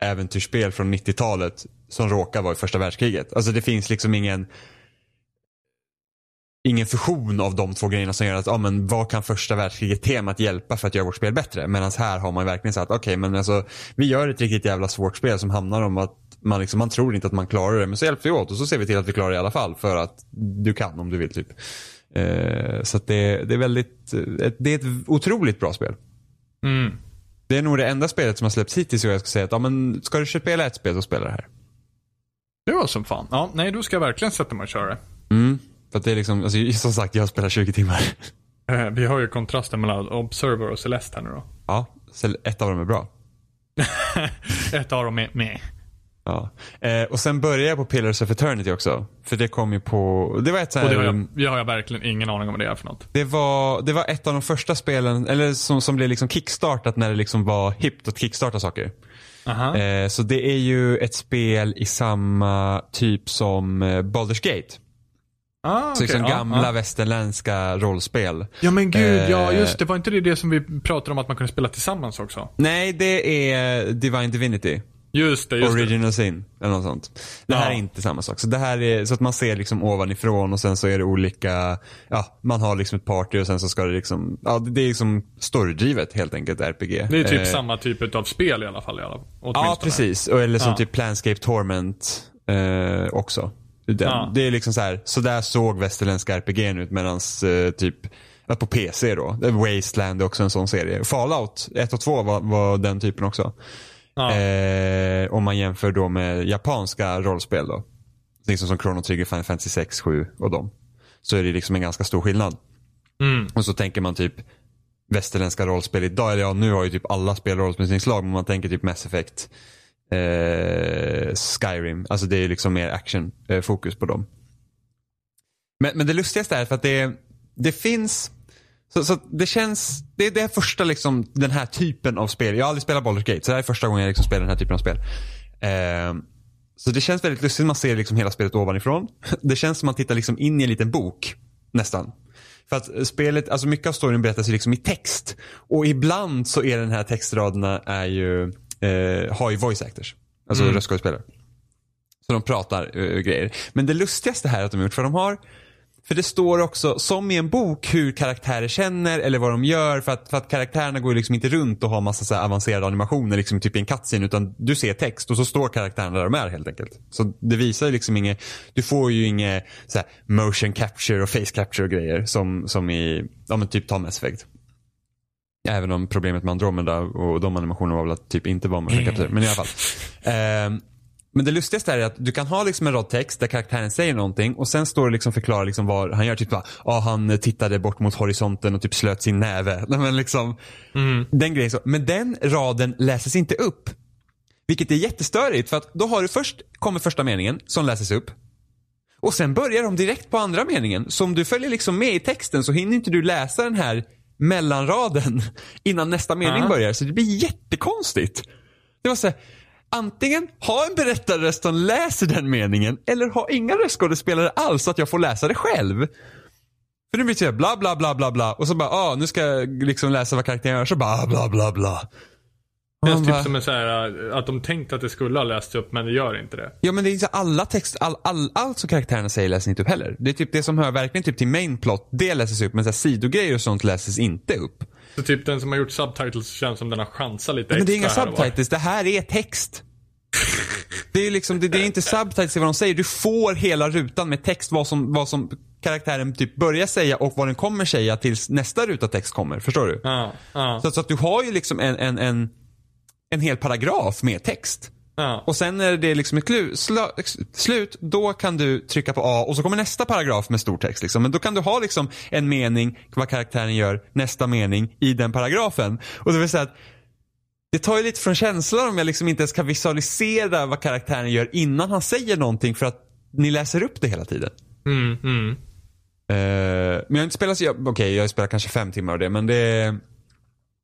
äventyrsspel från 90-talet som råkar vara i första världskriget. Alltså det finns liksom ingen ingen fusion av de två grejerna som gör att, ja men vad kan första världskriget temat hjälpa för att göra vårt spel bättre? Medan här har man verkligen sagt, okej men alltså vi gör ett riktigt jävla svårt spel som handlar om att man, liksom, man tror inte att man klarar det men så hjälps vi åt och så ser vi till att vi klarar det i alla fall för att du kan om du vill typ. Eh, så att det, det är väldigt, eh, det är ett otroligt bra spel. Mm. Det är nog det enda spelet som har släppts hittills och jag ska säga att, ja men ska du spela ett spel så spela det här. Det var som fan. Ja, nej, då ska jag verkligen sätta mig och köra det. Mm. För att det är liksom, alltså, som sagt jag spelar 20 timmar. Eh, Vi har ju kontrasten mellan Observer och Celeste här nu då. Ja, ett av dem är bra. Ett av dem är med. Ja. Eh, och sen började jag på Pillars of Eternity också. För det kom ju på, det var ett så Och här, det har, jag, det har jag verkligen ingen aning om vad det är för något. det var, det var ett av de första spelen, eller som, som blev liksom kickstartat när det liksom var hippt att kickstarta saker. Aha. Eh, så det är ju ett spel i samma typ som eh, Baldur's Gate. Ah, Så liksom gamla ja. västerländska rollspel. Ja men gud, ja Eh, just det. Var inte det det som vi pratade om att man kunde spela tillsammans också? Nej, det är Divine Divinity. Just det, just det. Original Sin eller något sånt. Det här Ja. är inte samma sak. Så det här är så att man ser liksom ovanifrån och sen så är det olika, ja man har liksom ett party och sen så ska det liksom, ja det är liksom storydrivet helt enkelt RPG. Det är typ Eh, samma typ av spel i alla fall. I alla. Ja precis, och, eller som Ja. typ Planscape Torment eh, också. Ja. Det är liksom så här, så där såg västerländska RPG ut medans eh, typ på PC då. Wasteland är också en sån serie. Fallout 1 och 2 var, var den typen också. Ja. Eh, om man jämför då med japanska rollspel då. Liksom som Chrono Trigger, Final Fantasy 6, 7 och dem. Så är det liksom en ganska stor skillnad. Mm. Och så tänker man typ västerländska rollspel idag. Eller ja, nu har ju typ alla spel rollspelsinslag. Men man tänker typ Mass Effect, eh, Skyrim. Alltså det är liksom mer action-fokus eh, på dem. Men, men det lustigaste är för att det, det finns Så, så det känns, det är det första liksom, den här typen av spel. Jag har aldrig spelat Baldur's Gate så det här är första gången jag liksom spelar den här typen av spel. Eh, så det känns väldigt lustigt, man ser liksom hela spelet ovanifrån. Det känns som man tittar liksom in i en liten bok, nästan. För att spelet, alltså mycket av storyn berättas ju liksom i text. Och ibland så är den här textraderna är ju, eh, har ju voice actors. Alltså mm. röstskådespelare. Så de pratar uh, grejer. Men det lustigaste här att de har gjort, för de har för det står också, som i en bok, hur karaktärer känner eller vad de gör. För att, för att karaktärerna går liksom inte runt och har massa så avancerade animationer, liksom typ i en cutscene. Utan du ser text och så står karaktärerna där de är helt enkelt. Så det visar ju liksom inget, du får ju inget så motion capture och face capture och grejer. Som, som i, ja men typ ta Mass Effect. Även om problemet med Andromeda och de animationerna var väl att typ inte vara motion capture. Men i alla fall. Um, men det lustigaste är att du kan ha liksom en rad text där karaktären säger någonting och sen står det liksom förklara liksom vad han gör. Typ bara, ah, han tittade bort mot horisonten och typ slöt sin näve. Men liksom, mm. den grejen så. Men den raden läses inte upp. Vilket är jättestörigt för att då har du först, kommer första meningen som läses upp. Och sen börjar de direkt på andra meningen. Så om du följer liksom med i texten så hinner inte du läsa den här mellanraden innan nästa mening uh -huh. börjar. Så det blir jättekonstigt. Det var så här, antingen ha en berättarröst som läser den meningen eller ha inga röstskådespelare alls så att jag får läsa det själv. För nu blir det bla bla bla bla bla och så bara, ah, nu ska jag liksom läsa vad karaktären gör så bara bla bla bla. Det känns typ som en så här, att de tänkte att det skulle ha läst upp men det gör inte det. Ja men det är inte alla text, all, all, allt som karaktärerna säger läses inte upp heller. Det är typ det som hör verkligen typ till main plot, det läses upp men så här, sidogrejer och sånt läses inte upp. Så typ den som har gjort subtitles känns som den har chansat lite extra. Men det är inga subtitles, det här är text. Det är liksom, det, det är inte subtitles i vad de säger. Du får hela rutan med text vad som, vad som karaktären typ börjar säga och vad den kommer säga tills nästa ruta text kommer. Förstår du? Ja, ja. Så, så, att du har ju liksom en, en, en, en hel paragraf med text. Ja. Och sen när det liksom är klu, sl, slut, då kan du trycka på A och så kommer nästa paragraf med stor text. Liksom. Men då kan du ha liksom en mening, vad karaktären gör, nästa mening i den paragrafen. Och det vill säga att det tar ju lite från känslan om jag liksom inte ens kan visualisera vad karaktären gör innan han säger någonting för att ni läser upp det hela tiden. Mm, mm. Uh, men jag har inte spelat så, okej okay, jag har spelat kanske fem timmar av det men det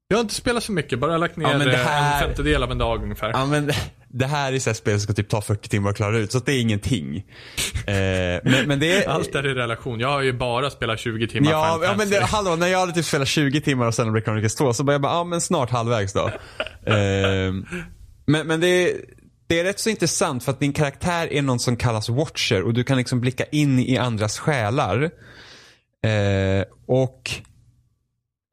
jag har inte spelat så mycket, bara lagt ner ja, här... en femtedel av en dag ungefär. Ja, men det här är så här spel som ska typ ta 40 timmar att klara ut, så det är ingenting. eh, men, men det är... Allt är i relation. Jag har ju bara spelat 20 timmar Ja, ja men det, hallå, när jag hade typ spelat 20 timmar och sen Xenoblade Chronicles 2 så började jag bara, ja men snart halvvägs då. eh, men, men det är, det är rätt så intressant för att din karaktär är någon som kallas Watcher och du kan liksom blicka in i andras själar. Eh, och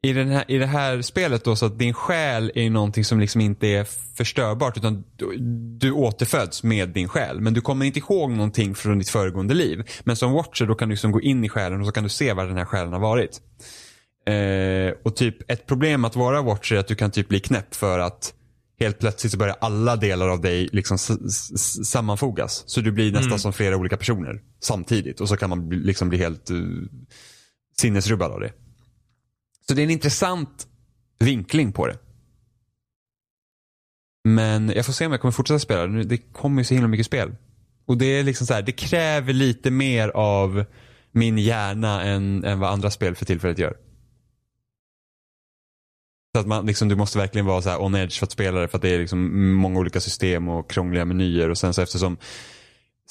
i, den här, i det här spelet då så att din själ är någonting som liksom inte är förstörbart utan du, du återföds med din själ. Men du kommer inte ihåg någonting från ditt föregående liv. Men som watcher då kan du liksom gå in i själen och så kan du se var den här själen har varit. Eh, och typ ett problem att vara watcher är att du kan typ bli knäpp för att helt plötsligt så börjar alla delar av dig liksom sammanfogas. Så du blir nästan mm. som flera olika personer samtidigt och så kan man liksom bli helt uh, sinnesrubbad av det. Så det är en intressant vinkling på det. Men jag får se om jag kommer fortsätta spela. Det kommer ju så himla mycket spel. Och det är liksom så här, det kräver lite mer av min hjärna än, än vad andra spel för tillfället gör. Så att man, liksom, du måste verkligen vara så här on edge för att spela det för att det är liksom många olika system och krångliga menyer och sen så eftersom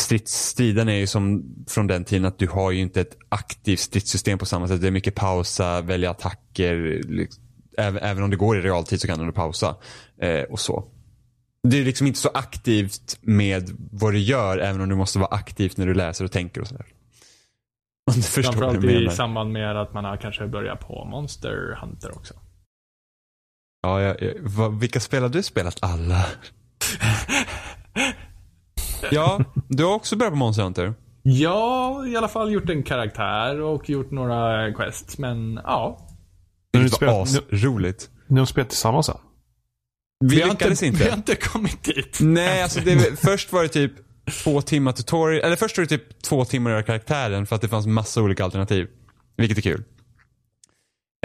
stridsstriden är ju som från den tiden att du har ju inte ett aktivt stridssystem på samma sätt. Det är mycket pausa, välja attacker. Liksom, även, om det går i realtid så kan du pausa. Eh, och så. Det är liksom inte så aktivt med vad du gör även om du måste vara aktivt när du läser och tänker och sådär. Om du förstår Framförallt vad jag menar. i samband med att man har kanske börjat på Monster Hunter också. Ja, jag, jag, vilka spel har du spelat? Alla. Ja, du har också börjat på Monster Hunter. Ja, i alla fall gjort en karaktär och gjort några quests, men ja. Det var asroligt. Ni har spelat tillsammans sen? Vi, vi lyckades inte, inte. Vi har inte kommit dit. Nej, alltså det, först var det typ två timmar tutorial, eller först var det typ två timmar att göra karaktären för att det fanns massa olika alternativ. Vilket är kul.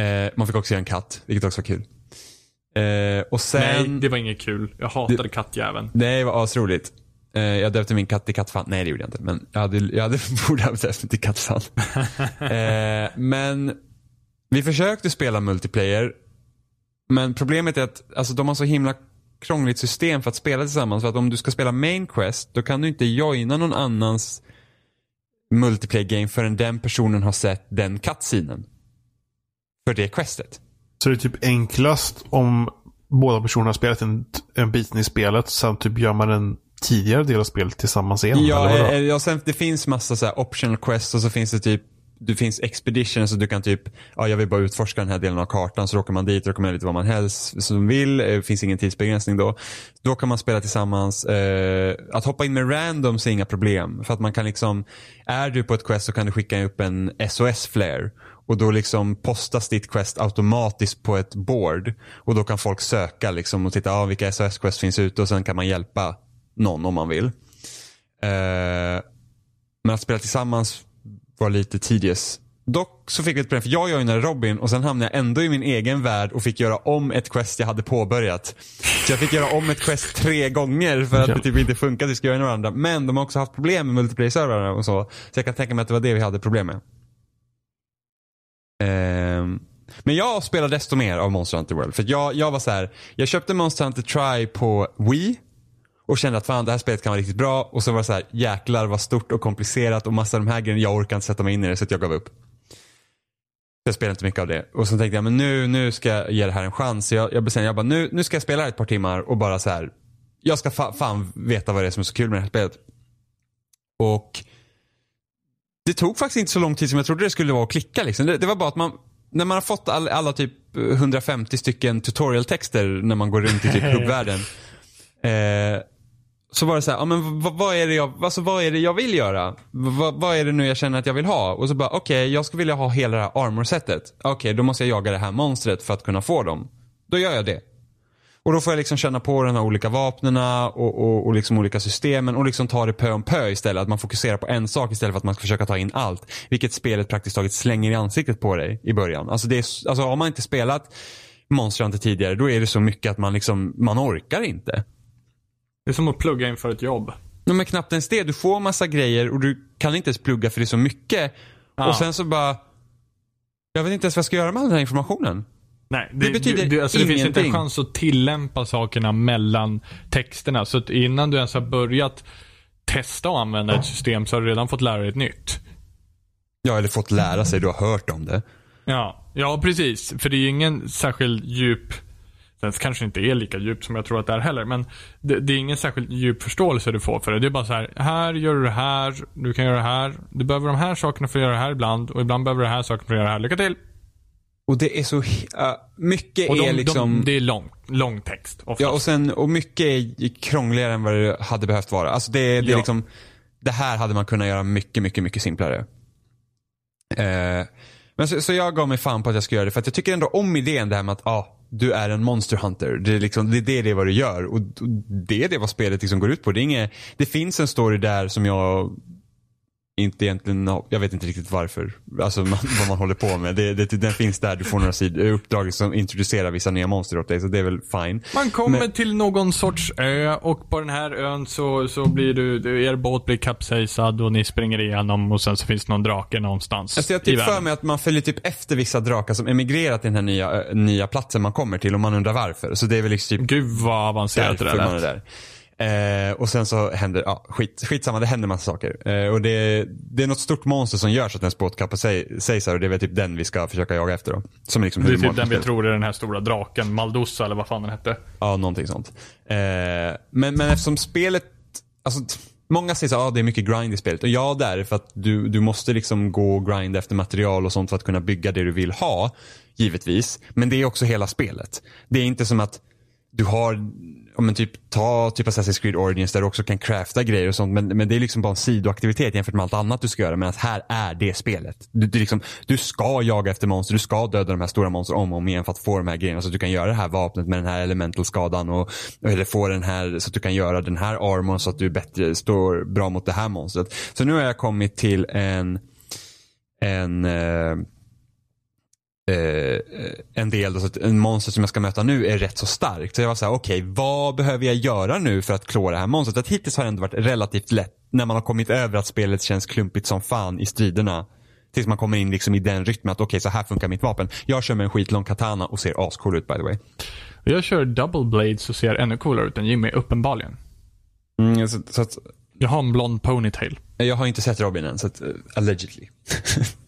Eh, man fick också göra en katt, vilket också var kul. Eh, och sen... Nej, det var inget kul. Jag hatade det, kattjäveln. Nej, det var asroligt. Eh, jag döpte min katt till Kattfan. Nej det gjorde jag inte. Men jag hade, jag hade borde ha döpt till Kattfan. eh, men vi försökte spela multiplayer. Men problemet är att alltså, de har så himla krångligt system för att spela tillsammans. För att om du ska spela main quest, då kan du inte joina någon annans multiplayer game förrän den personen har sett den cutscenen. För det questet. Så det är typ enklast om båda personerna har spelat en, en bit i spelet. Sen typ gör man en tidigare del av spelet tillsammans igen? Ja, eller eh, ja sen, det finns massa så optional quests och så finns det typ det finns expedition så du kan typ, ja jag vill bara utforska den här delen av kartan så åker man dit och kommer lite vad man helst som vill. Det eh, finns ingen tidsbegränsning då. Då kan man spela tillsammans. Eh, att hoppa in med randoms är inga problem. För att man kan liksom, är du på ett quest så kan du skicka upp en SOS-flare. Och då liksom postas ditt quest automatiskt på ett board. Och då kan folk söka liksom och titta, ah, vilka SOS-quest finns ute och sen kan man hjälpa någon om man vill. Eh, men att spela tillsammans var lite tedious. Dock så fick vi ett problem för jag joinade Robin och sen hamnade jag ändå i min egen värld och fick göra om ett quest jag hade påbörjat. Så jag fick göra om ett quest tre gånger för att det typ inte funkade. Vi ska joina varandra. Men de har också haft problem med multiplayer-servrarna och så. Så jag kan tänka mig att det var det vi hade problem med. Um, men jag spelar desto mer av Monster Hunter World. För jag, jag var så här, jag köpte Monster Hunter Try på Wii. Och kände att fan det här spelet kan vara riktigt bra. Och så var det så här, jäklar vad stort och komplicerat och massa av de här grejerna. Jag orkar inte sätta mig in i det så jag gav upp. Jag spelade inte mycket av det. Och så tänkte jag, men nu, nu ska jag ge det här en chans. Så jag, jag bestämde, jag bara, nu, nu ska jag spela ett par timmar och bara så här. Jag ska fa fan veta vad det är som är så kul med det här spelet. Och det tog faktiskt inte så lång tid som jag trodde det skulle vara att klicka. Liksom. Det, det var bara att man, när man har fått all, alla typ 150 stycken tutorial-texter när man går runt i typ hubbvärlden. Eh, så var det så här, ja, men vad, vad, är det jag, alltså, vad är det jag vill göra? Vad, vad är det nu jag känner att jag vill ha? Och så bara, okej, okay, jag skulle vilja ha hela det här armorsetet. Okej, okay, då måste jag jaga det här monstret för att kunna få dem. Då gör jag det. Och då får jag liksom känna på de här olika vapnena och, och, och liksom olika systemen och liksom ta det pö om pö istället. Att man fokuserar på en sak istället för att man ska försöka ta in allt. Vilket spelet praktiskt taget slänger i ansiktet på dig i början. Alltså, det är, alltså har man inte spelat Monster Hunter tidigare då är det så mycket att man liksom, man orkar inte. Det är som att plugga inför ett jobb. Ja, men knappt ens det. Du får massa grejer och du kan inte ens plugga för det är så mycket. Ja. Och sen så bara, jag vet inte ens vad jag ska göra med all den här informationen. Nej, det, det betyder du, du, alltså ingenting. Det finns inte en chans att tillämpa sakerna mellan texterna. Så att innan du ens har börjat testa att använda ett system så har du redan fått lära dig ett nytt. Ja, eller fått lära sig. Du har hört om det. Ja, ja precis. För det är ju ingen särskild djup Sen kanske inte är lika djupt som jag tror att det är heller. Men det, det, är ingen särskilt djup förståelse du får för det. Det är bara så här. Här gör du det här. Du kan göra det här. Du behöver de här sakerna för att göra det här ibland. Och ibland behöver du det här sakerna för att göra det här. Lycka till! Och det är så, uh, mycket och de, är liksom... De, det är lång, lång text. Oftast. Ja, och sen, och mycket är krångligare än vad det hade behövt vara. Alltså det, det är ja. liksom, det här hade man kunnat göra mycket, mycket, mycket simplare. Uh, men så, så, jag gav mig fan på att jag ska göra det. För att jag tycker ändå om idén det här med att, ah, du är en monster hunter. Det är, liksom, det, det är det vad du gör. Och det är det vad spelet liksom går ut på. Det, är inget, det finns en story där som jag inte egentligen, jag vet inte riktigt varför. Alltså man, vad man håller på med. Det, det, den finns där, du får några sidor, uppdrag som introducerar vissa nya monster åt dig. Så det är väl fine. Man kommer Men, till någon sorts ö och på den här ön så, så blir du, er båt blir kapsejsad och ni springer igenom och sen så finns det någon drake någonstans alltså Jag typ för mig att man följer typ efter vissa drakar som emigrerat till den här nya, nya platsen man kommer till och man undrar varför. Så det är väl liksom typ Gud vad avancerat det där lät. Eh, och sen så händer, ja skit, skitsamma, det händer massa saker. Eh, och det, det är något stort monster som gör så att den båt kapsejsar och det är väl typ den vi ska försöka jaga efter då. Som liksom det är typ den vi tror är den här stora draken, Maldussa eller vad fan den hette. Ja, någonting sånt. Eh, men, men eftersom spelet, alltså Många säger att ah, det är mycket grind i spelet. Och ja, det är det för att du, du måste liksom gå och grind efter material och sånt för att kunna bygga det du vill ha. Givetvis. Men det är också hela spelet. Det är inte som att du har ja, men typ, ta typ Assassin's Creed Origins där du också kan crafta grejer och sånt. Men, men det är liksom bara en sidoaktivitet jämfört med allt annat du ska göra. Medan här är det spelet. Du, du, liksom, du ska jaga efter monster, du ska döda de här stora monster om och om igen för att få de här grejerna. Så att du kan göra det här vapnet med den här elemental-skadan. Och, eller få den här, så att du kan göra den här armorn så att du bättre står bra mot det här monstret. Så nu har jag kommit till en, en eh, eh, en del, alltså en monster som jag ska möta nu är rätt så starkt. Så jag var så här, okej, okay, vad behöver jag göra nu för att klå det här monstret? Att hittills har det ändå varit relativt lätt när man har kommit över att spelet känns klumpigt som fan i striderna. Tills man kommer in liksom i den rytmen att okej, så här funkar mitt vapen. Jag kör med en skitlång katana och ser ascool ut by the way. Jag kör double blades och ser ännu coolare ut än Jimmy, uppenbarligen. Mm, så, så att, Jag har en blond ponytail. jag har inte sett Robin än, så att, uh, allegedly.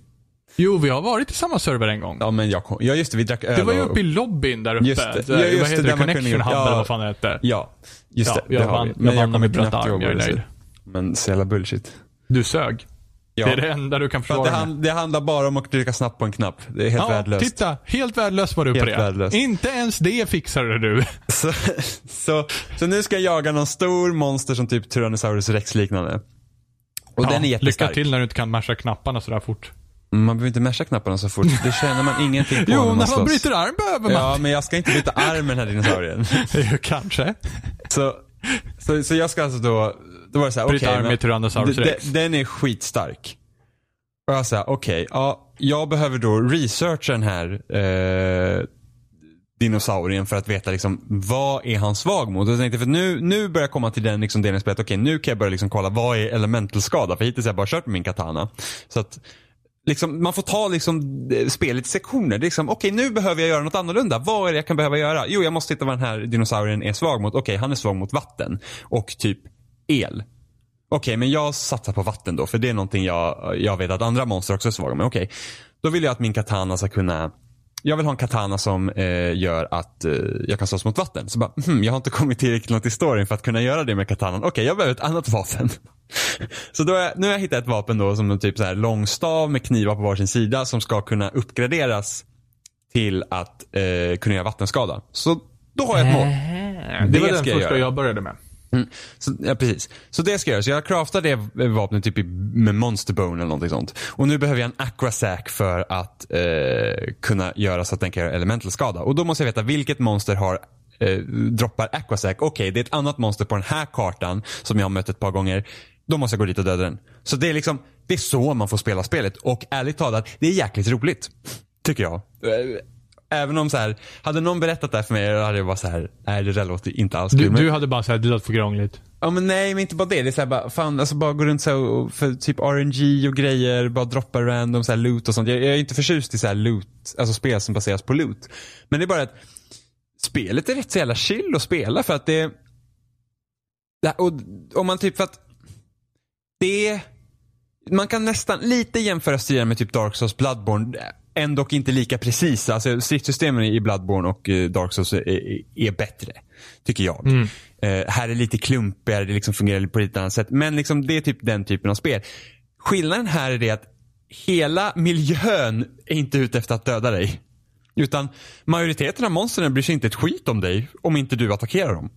Jo, vi har varit i samma server en gång. ja men jag kom, ja just det, vi drack öl Det var ju uppe i lobbyn där uppe. Just det. Ja, just vad det, heter det? kunde Connection Hub ja. eller vad fan det hette. Ja, just Ja, det. jag det vann- vi. jag Men vann kommer med blött knappt arm, jag är det nöjd. Men så jävla bullshit. Du sög. Ja. Det är det enda du kan försvara det, hand, det handlar bara om att trycka snabbt på en knapp. Det är helt Ja, värdelöst. titta. Helt värdelöst var du på Helt det. värdelöst. Inte ens det fixade du. Så, så, så nu ska jag jaga någon stor monster som typ Tyrannosaurus rex liknande. Och den är lycka jättestark. till när du inte kan masha knapparna sådär fort. Man behöver inte masha knapparna så fort. Det känner man ingenting på Jo, när man man bryter arm behöver man. Ja, men jag ska inte byta arm med den här dinosaurien. Kanske. Så, så, så jag ska alltså då, då var det såhär, okej. Bryta arm men- Tyrannosaurus rex. Den är skitstark. Och jag sa, okej, ja, jag behöver då researcha den här eh, dinosaurien för att veta liksom, vad är han svag mot? Och jag tänkte, för nu, nu börjar jag komma till den liksom, delen i spelet, okej nu kan jag börja liksom kolla vad är elemental skada? För hittills har jag bara kört med min katana. Så att Liksom, man får ta liksom, eh, spelet i sektioner. Liksom, okej nu behöver jag göra något annorlunda. Vad är det jag kan behöva göra? Jo, jag måste hitta vad den här dinosaurien är svag mot. Okej, han är svag mot vatten. Och typ el. Okej, men jag satsar på vatten då. För det är någonting jag, jag vet att andra monster också är svaga med. Okej, då vill jag att min katana ska kunna jag vill ha en katana som eh, gör att eh, jag kan slåss mot vatten. Så bara, hmm, jag har inte kommit tillräckligt långt i storyn för att kunna göra det med katanan. Okej, jag behöver ett annat vapen. så då jag, nu har jag hittat ett vapen då som en typ så här lång stav med knivar på varsin sida som ska kunna uppgraderas till att eh, kunna göra vattenskada. Så då har jag ett mål. Det var den jag första göra. jag började med. Mm. Så, ja, precis. Så det ska jag göra. Så jag craftar det vapnet typ med monsterbone eller någonting sånt. Och nu behöver jag en aquasac för att eh, kunna göra så att den kan göra elemental skada. Och då måste jag veta vilket monster har eh, droppar aquasac. Okej, det är ett annat monster på den här kartan som jag har mött ett par gånger. Då måste jag gå dit och döda den. Så det är liksom, det är så man får spela spelet. Och ärligt talat, det är jäkligt roligt. Tycker jag. Eh, Även om så här, hade någon berättat det här för mig hade jag bara så här, nej det där låter inte alls kul. Du, du hade bara sagt det låter för krångligt. Ja men nej, men inte bara det. Det är såhär bara, fan alltså bara gå runt så här och för typ RNG och grejer, bara droppa random så här loot och sånt. Jag, jag är inte förtjust i så här loot, alltså spel som baseras på loot. Men det är bara att spelet är rätt så jävla chill att spela för att det, det och om man typ för att det man kan nästan lite jämföra stilen med typ Dark Souls Bloodborne. Ändå inte lika precisa. Alltså stridssystemen i Bloodborne och eh, Dark Souls är, är, är bättre. Tycker jag. Eh, här är lite klumpigare, det liksom fungerar på ett annat sätt. Men liksom det är typ den typen av spel. Skillnaden här är det att hela miljön är inte ute efter att döda dig. Utan majoriteten av monstren bryr sig inte ett skit om dig om inte du attackerar dem.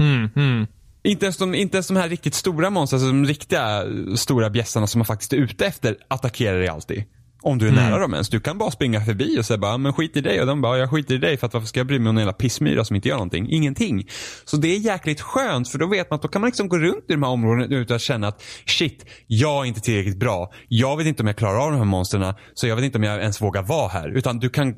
Mm, mm. Inte ens, de, inte ens de här riktigt stora monstren, alltså de riktiga eh, stora bjässarna som man faktiskt är ute efter attackerar dig alltid. Om du är nära dem ens. Du kan bara springa förbi och säga bara, men skit i dig. Och de bara, jag skiter i dig för att varför ska jag bry mig om en jävla pissmyra som inte gör någonting? Ingenting. Så det är jäkligt skönt för då vet man att då kan man liksom gå runt i de här områdena utan att känna att shit, jag är inte tillräckligt bra. Jag vet inte om jag klarar av de här monstren så jag vet inte om jag ens vågar vara här. Utan du kan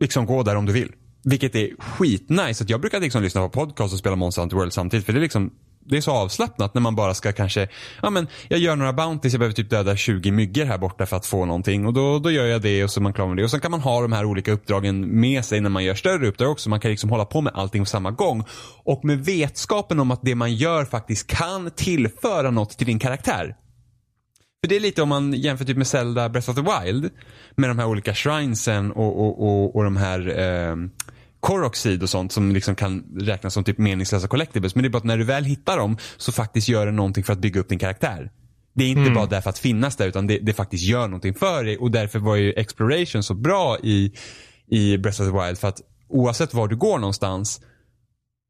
liksom gå där om du vill. Vilket är skitnice. Att jag brukar liksom lyssna på podcast och spela Monster Hunter World samtidigt. För det är liksom det är så avslappnat när man bara ska kanske, ja men jag gör några bounties, jag behöver typ döda 20 myggor här borta för att få någonting. Och då, då gör jag det och så är man klar med det. Och sen kan man ha de här olika uppdragen med sig när man gör större uppdrag också. Man kan liksom hålla på med allting på samma gång. Och med vetskapen om att det man gör faktiskt kan tillföra något till din karaktär. För det är lite om man jämför typ med Zelda Breath of the Wild. Med de här olika shrinesen och, och, och, och de här eh, Koroxid och sånt som liksom kan räknas som typ meningslösa collectibles. Men det är bara att när du väl hittar dem så faktiskt gör det någonting för att bygga upp din karaktär. Det är inte bara därför att finnas där utan det, det faktiskt gör någonting för dig och därför var ju exploration så bra i, i Breath of the Wild för att oavsett var du går någonstans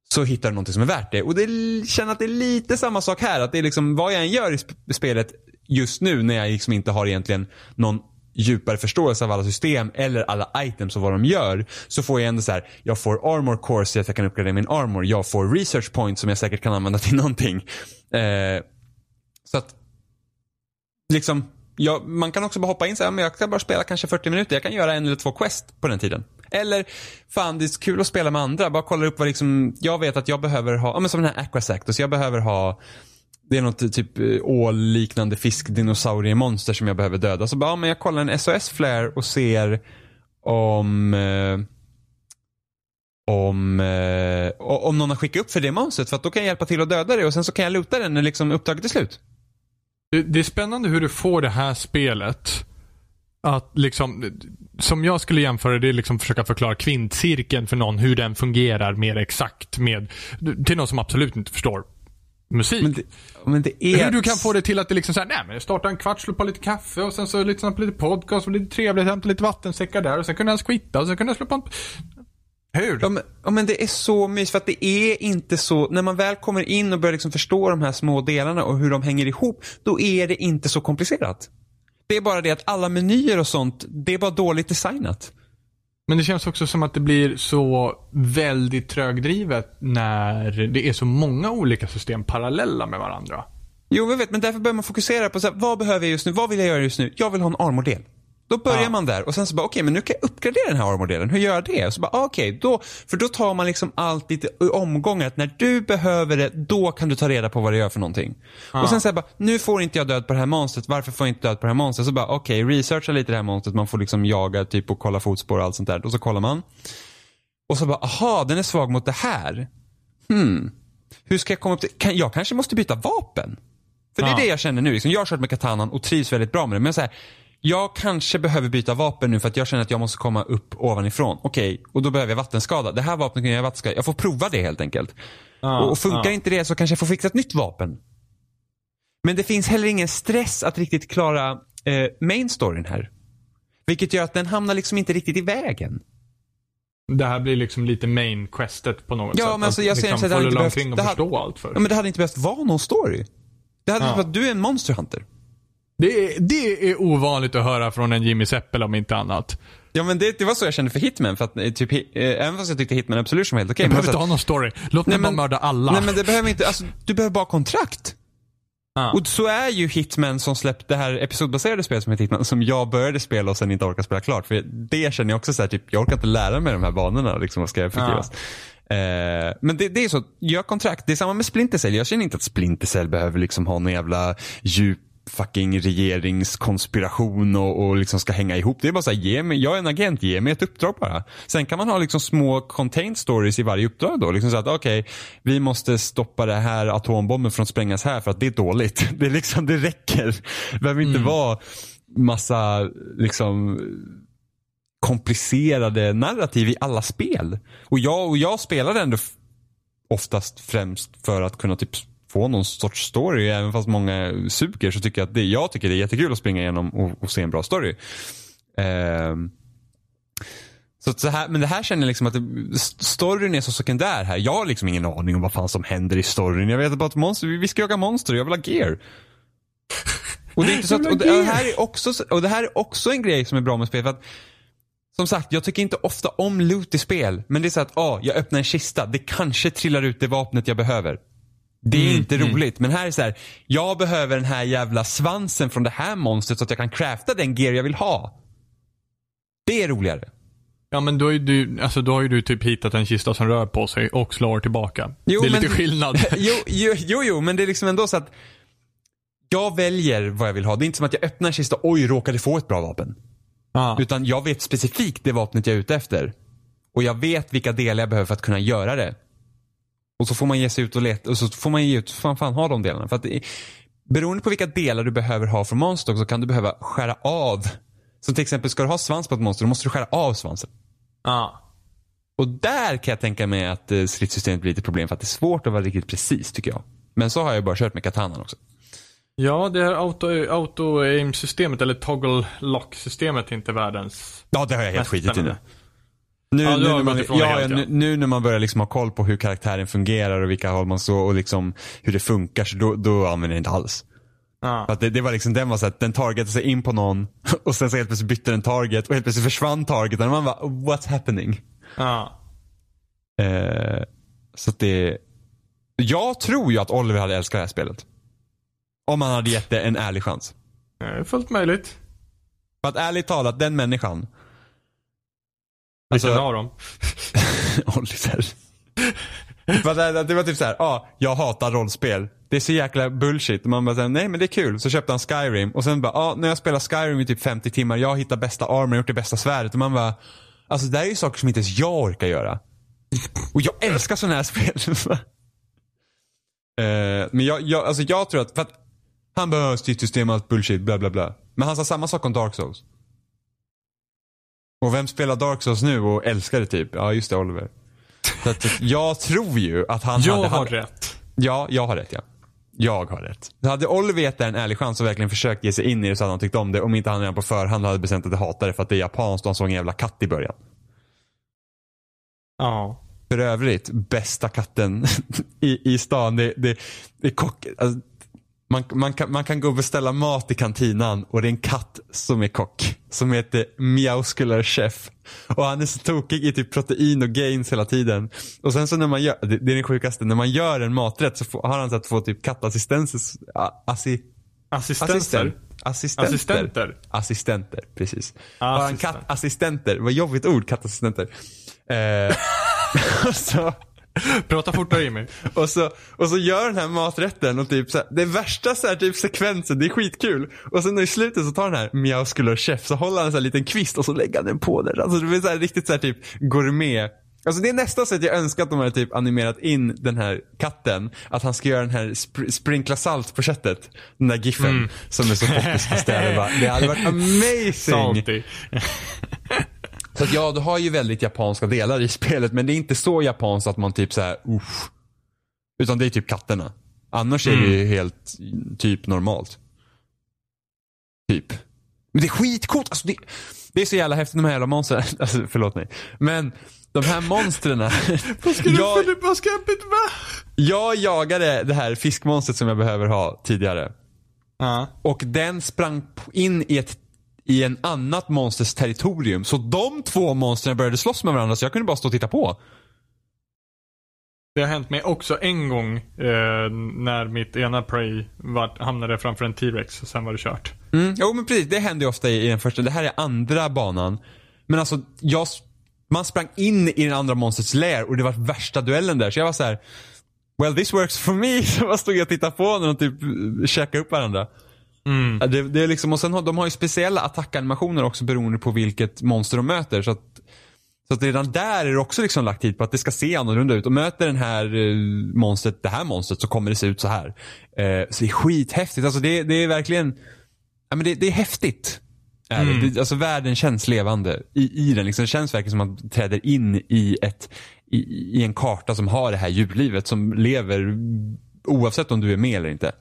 så hittar du någonting som är värt det. Och det känner att det är lite samma sak här. Att det är liksom vad jag än gör i sp- spelet just nu när jag liksom inte har egentligen någon djupare förståelse av alla system eller alla items och vad de gör. Så får jag ändå så här, jag får armor core så att jag kan uppgradera min armor. Jag får research points som jag säkert kan använda till någonting. Eh, så att, liksom, ja, man kan också bara hoppa in så här, men jag kan bara spela kanske 40 minuter. Jag kan göra en eller två quest på den tiden. Eller, fan det är kul att spela med andra. Bara kolla upp vad liksom, jag vet att jag behöver ha, ja men som den här Aquasector, så jag behöver ha det är något typ eh, ålliknande fiskdinosauriemonster som jag behöver döda. Så bara, ja, men jag kollar en SOS-flare och ser om eh, om, eh, om någon har skickat upp för det monstret. För att då kan jag hjälpa till att döda det och sen så kan jag luta den när liksom uppdraget är slut. Det, det är spännande hur du får det här spelet att liksom, som jag skulle jämföra det är liksom försöka förklara kvintcirkeln för någon, hur den fungerar mer exakt med, till någon som absolut inte förstår musik. Men det, men det är... Hur du kan få det till att det liksom såhär, nej men starta en kvart, slå på lite kaffe och sen så lyssna på lite podcast och lite trevligt, hämta lite vattensäckar där och sen kunde jag skvitta och sen kunde jag slå på en... Hur? Ja men, ja men det är så mysigt för att det är inte så, när man väl kommer in och börjar liksom förstå de här små delarna och hur de hänger ihop, då är det inte så komplicerat. Det är bara det att alla menyer och sånt, det är bara dåligt designat. Men det känns också som att det blir så väldigt trögdrivet när det är så många olika system parallella med varandra. Jo, jag vet, men därför behöver man fokusera på så här, vad behöver jag just nu? Vad vill jag göra just nu? Jag vill ha en armordel. Då börjar Ja. man där och sen så bara, okej, men nu kan jag uppgradera den här armordelen. Hur gör jag det? Och så bara, okej, då, för då tar man liksom allt lite i omgångar. Att när du behöver det, då kan du ta reda på vad det gör för någonting. Och sen säger bara, nu får inte jag död på det här monstret. Varför får jag inte död på det här monstret? Så bara, okej, researcha lite det här monstret. Man får liksom jaga typ och kolla fotspår och allt sånt där. Och så kollar man. Och så bara, aha, den är svag mot det här. Hmm. Hur ska jag komma upp till, kan, jag kanske måste byta vapen. För det är Ja. det jag känner nu. Liksom, jag har kört med katanan och trivs väldigt bra med det. Men så här, jag kanske behöver byta vapen nu för att jag känner att jag måste komma upp ovanifrån. Okej, och då behöver jag vattenskada. Det här vapnet kan jag vattenskada. Jag får prova det helt enkelt. och, och funkar ja. inte det så kanske jag får fixa ett nytt vapen. Men det finns heller ingen stress att riktigt klara eh, main storyn här. Vilket gör att den hamnar liksom inte riktigt i vägen. Det här blir liksom lite main questet på något Ja, sätt. men alltså, jag ser liksom, att det hade inte behövt- det hade-. Ja, men det hade inte behövt vara någon story. Det hade Ja. varit att du är en monster hunter. Det, är, det är ovanligt att höra från en Jimmy Seppel om inte annat. Ja men det, det var så jag kände för Hitman. För att, eh, typ, eh, även fast jag tyckte Hitman Absolution var helt okej. Jag men behöver inte ha någon story. Låt mig bara mörda alla. Nej men det behöver inte, alltså, du behöver bara kontrakt. Ja. Och så är ju Hitman som släppte det här episodbaserade spelet som heter Hitman, som jag började spela och sen inte orkar spela klart. För det känner jag också så här, typ, jag orkar inte lära mig de här banorna, liksom, vad ska effektivast. Eh, men det, det är så, gör kontrakt. Det är samma med Splinter Cell. Jag känner inte att Splinter Cell behöver liksom ha någon jävla djup fucking regeringskonspiration och, och liksom ska hänga ihop. Det är bara så här, ge mig, jag är en agent, ge mig ett uppdrag bara. Sen kan man ha liksom små contained stories i varje uppdrag då. Liksom så att okej, vi måste stoppa det här atombomben från att sprängas här för att det är dåligt. Det, är liksom, det räcker. Det behöver inte vara massa liksom komplicerade narrativ i alla spel. Och jag, och jag spelade ändå oftast främst för att kunna typ få någon sorts story. Även fast många suger så tycker jag att det, jag tycker det är jättekul att springa igenom och, och se en bra story. Ehm, så, så här, men det här känner jag liksom att det, st- storyn är så sekundär här. Jag har liksom ingen aning om vad fan som händer i storyn. Jag vet bara att monster, vi- ska jaga monster jag vill ha gear. Och det är inte så att, och det, och det här är också, och det här är också en grej som är bra med spel. För att, som sagt, jag tycker inte ofta om loot i spel. Men det är så att, ah, jag öppnar en kista. Det kanske trillar ut det vapnet jag behöver. Det är inte roligt. Men här är så här, jag behöver den här jävla svansen från det här monstret så att jag kan crafta den gear jag vill ha. Det är roligare. Ja men då, är du, alltså, då har ju du typ hittat en kista som rör på sig och slår tillbaka. Jo, det är men- lite skillnad. jo, jo, jo, jo, men det är liksom ändå så att jag väljer vad jag vill ha. Det är inte som att jag öppnar en kista, oj, råkade få ett bra vapen. Ja. Utan jag vet specifikt det vapnet jag är ute efter. Och jag vet vilka delar jag behöver för att kunna göra det. Och så får man ge sig ut och leta och så får man ge ut, fan, fan ha de delarna. För att det, beroende på vilka delar du behöver ha från monster så kan du behöva skära av. Som till exempel, ska du ha svans på ett monster, då måste du skära av svansen. Ja. Och där kan jag tänka mig att eh, stridssystemet blir lite problem för att det är svårt att vara riktigt precis tycker jag. Men så har jag bara kört med katanan också. Ja, det här auto- auto-aim-systemet, eller toggle lock-systemet är inte världens... Ja, det har jag helt skitit i nu. Nu, Ja, nu, när man, ja, helt, ja. Nu, nu när man börjar liksom ha koll på hur karaktären fungerar och vilka håll man så och liksom hur det funkar så då, då använder jag inte alls. Att det, det var liksom, den var så att den targetade sig in på någon och sen så helt plötsligt bytte den target och helt plötsligt försvann targeten och man bara what's happening? ja. Eh, så att det, jag tror ju att Oliver hade älskat det här spelet. Om han hade gett det en ärlig chans. Det är fullt möjligt. För att ärligt talat, den människan. Alltså- av dem? Oliver. Det, var typ så här, ja, ah, jag hatar rollspel. Det är så jäkla bullshit. Man bara nej men det är kul. Så köpte han Skyrim och sen bara, ja ah, när jag spelar Skyrim i typ 50 timmar, jag har hittat bästa armor, gjort det bästa svärdet. Och man bara, alltså det där är ju saker som inte ens jag orkar göra. Och jag älskar sådana här spel. uh, men jag, jag, alltså jag tror att, för att han behöver stridssystem och allt bullshit, bla bla bla. Men han sa samma sak om Dark Souls. Och vem spelar Dark Souls nu och älskar det typ? Ja, just det, Oliver. Så att, jag tror ju att han jag hade... har hade, rätt. Ja, jag har rätt ja. Jag har rätt. Hade Oliver gett en ärlig chans och verkligen försökt ge sig in i det så hade han tyckt om det. Om inte han redan på förhand hade bestämt att det för att det är japanskt och han såg en jävla katt i början. Ja. För övrigt, bästa katten i, i stan. Det, det, det är kock, alltså, man, man, kan, man kan gå och beställa mat i kantinan och det är en katt som är kock. Som heter Meowscular Chef. Och han är så tokig i typ protein och gains hela tiden. Och sen så när man gör, det, det är den sjukaste, när man gör en maträtt så får, har han så att få typ kattassistenter. Assi, Assistenter. assistent, assistenter. Assistenter. Assistenter, precis. Har han Assistent. kattassistenter? Vad jobbigt ord, kattassistenter. Eh, så, Prata fortare Jimmy. och så, och så gör den här maträtten och typ så här, det är värsta så här, typ sekvensen, det är skitkul. Och sen i slutet så tar den här Meowscular Chef så håller han en så här liten kvist och så lägger han den på den. Alltså det blir så här, riktigt så här, typ gourmet. Alltså det är nästan så att jag önskar att de hade typ animerat in den här katten. Att han ska göra den här spr- sprinkla salt på köttet. Den där giffen som är så poppis på bara. Det hade varit amazing. Salty. Så att ja, du har ju väldigt japanska delar i spelet men det är inte så japanskt att man typ såhär, usch. Utan det är typ katterna. Annars är det ju helt typ normalt. Typ. Men det är skitcoolt. Alltså det, det är så jävla häftigt de här jävla monstren. Alltså förlåt mig. Men de här monstren. jag, Vad ska jag med? jag jagade det här fiskmonstret som jag behöver ha tidigare. Ja. Och den sprang in i ett i en annat monsters territorium. Så de två monstren började slåss med varandra så jag kunde bara stå och titta på. Det har hänt mig också en gång eh, när mitt ena Prey var, hamnade framför en T-Rex och sen var det kört. Mm, jo men precis, det hände ju ofta i, i den första. Det här är andra banan. Men alltså, jag, man sprang in i den andra monstrets lair och det var värsta duellen där. Så jag var så här. Well this works for me. Så jag stod jag och tittade på när de typ eh, käkade upp varandra. Mm. Det, det är liksom, och sen har, de har ju speciella attackanimationer också beroende på vilket monster de möter. Så att, så att redan där är det också liksom lagt tid på att det ska se annorlunda ut. Och möter den här eh, monstret, det här monstret så kommer det se ut så här. Eh, så det är skithäftigt. Alltså det, det är verkligen, ja men det, det är häftigt. Är det. Det, alltså världen känns levande i, i den. Liksom, det känns verkligen som att man träder in i, ett, i, i en karta som har det här djurlivet som lever oavsett om du är med eller inte.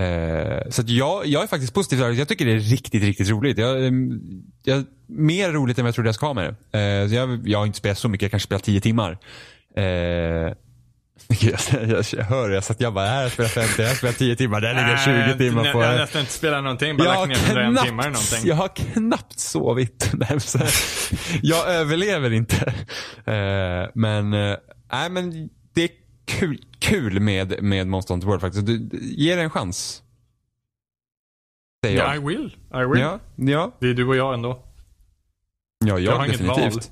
Eh, så jag, jag är faktiskt positiv. Jag tycker det är riktigt, riktigt roligt. Jag, ehm, jag, mer roligt än vad jag trodde jag ska ha med det. Eh, jag, jag har inte spelat så mycket, jag kanske spelat 10 timmar. Eh, jag, jag, jag hör jag så att jag bara, här jag spelat 50, jag har spelat 10 timmar, där ligger 20 timmar Jag på. har nästan inte spelat någonting, bara Jag lagt ner 101 knappt, timmar någonting. jag har knappt sovit. Nej, så jag överlever inte. Eh, men, eh, nej, men det kul, kul med, med Monster Hunter World faktiskt. Du, ge det en chans. Säger Ja, I jag. will. I will. Ja, ja, Det är du och jag ändå. ja, Jag jag har inget definitivt. val.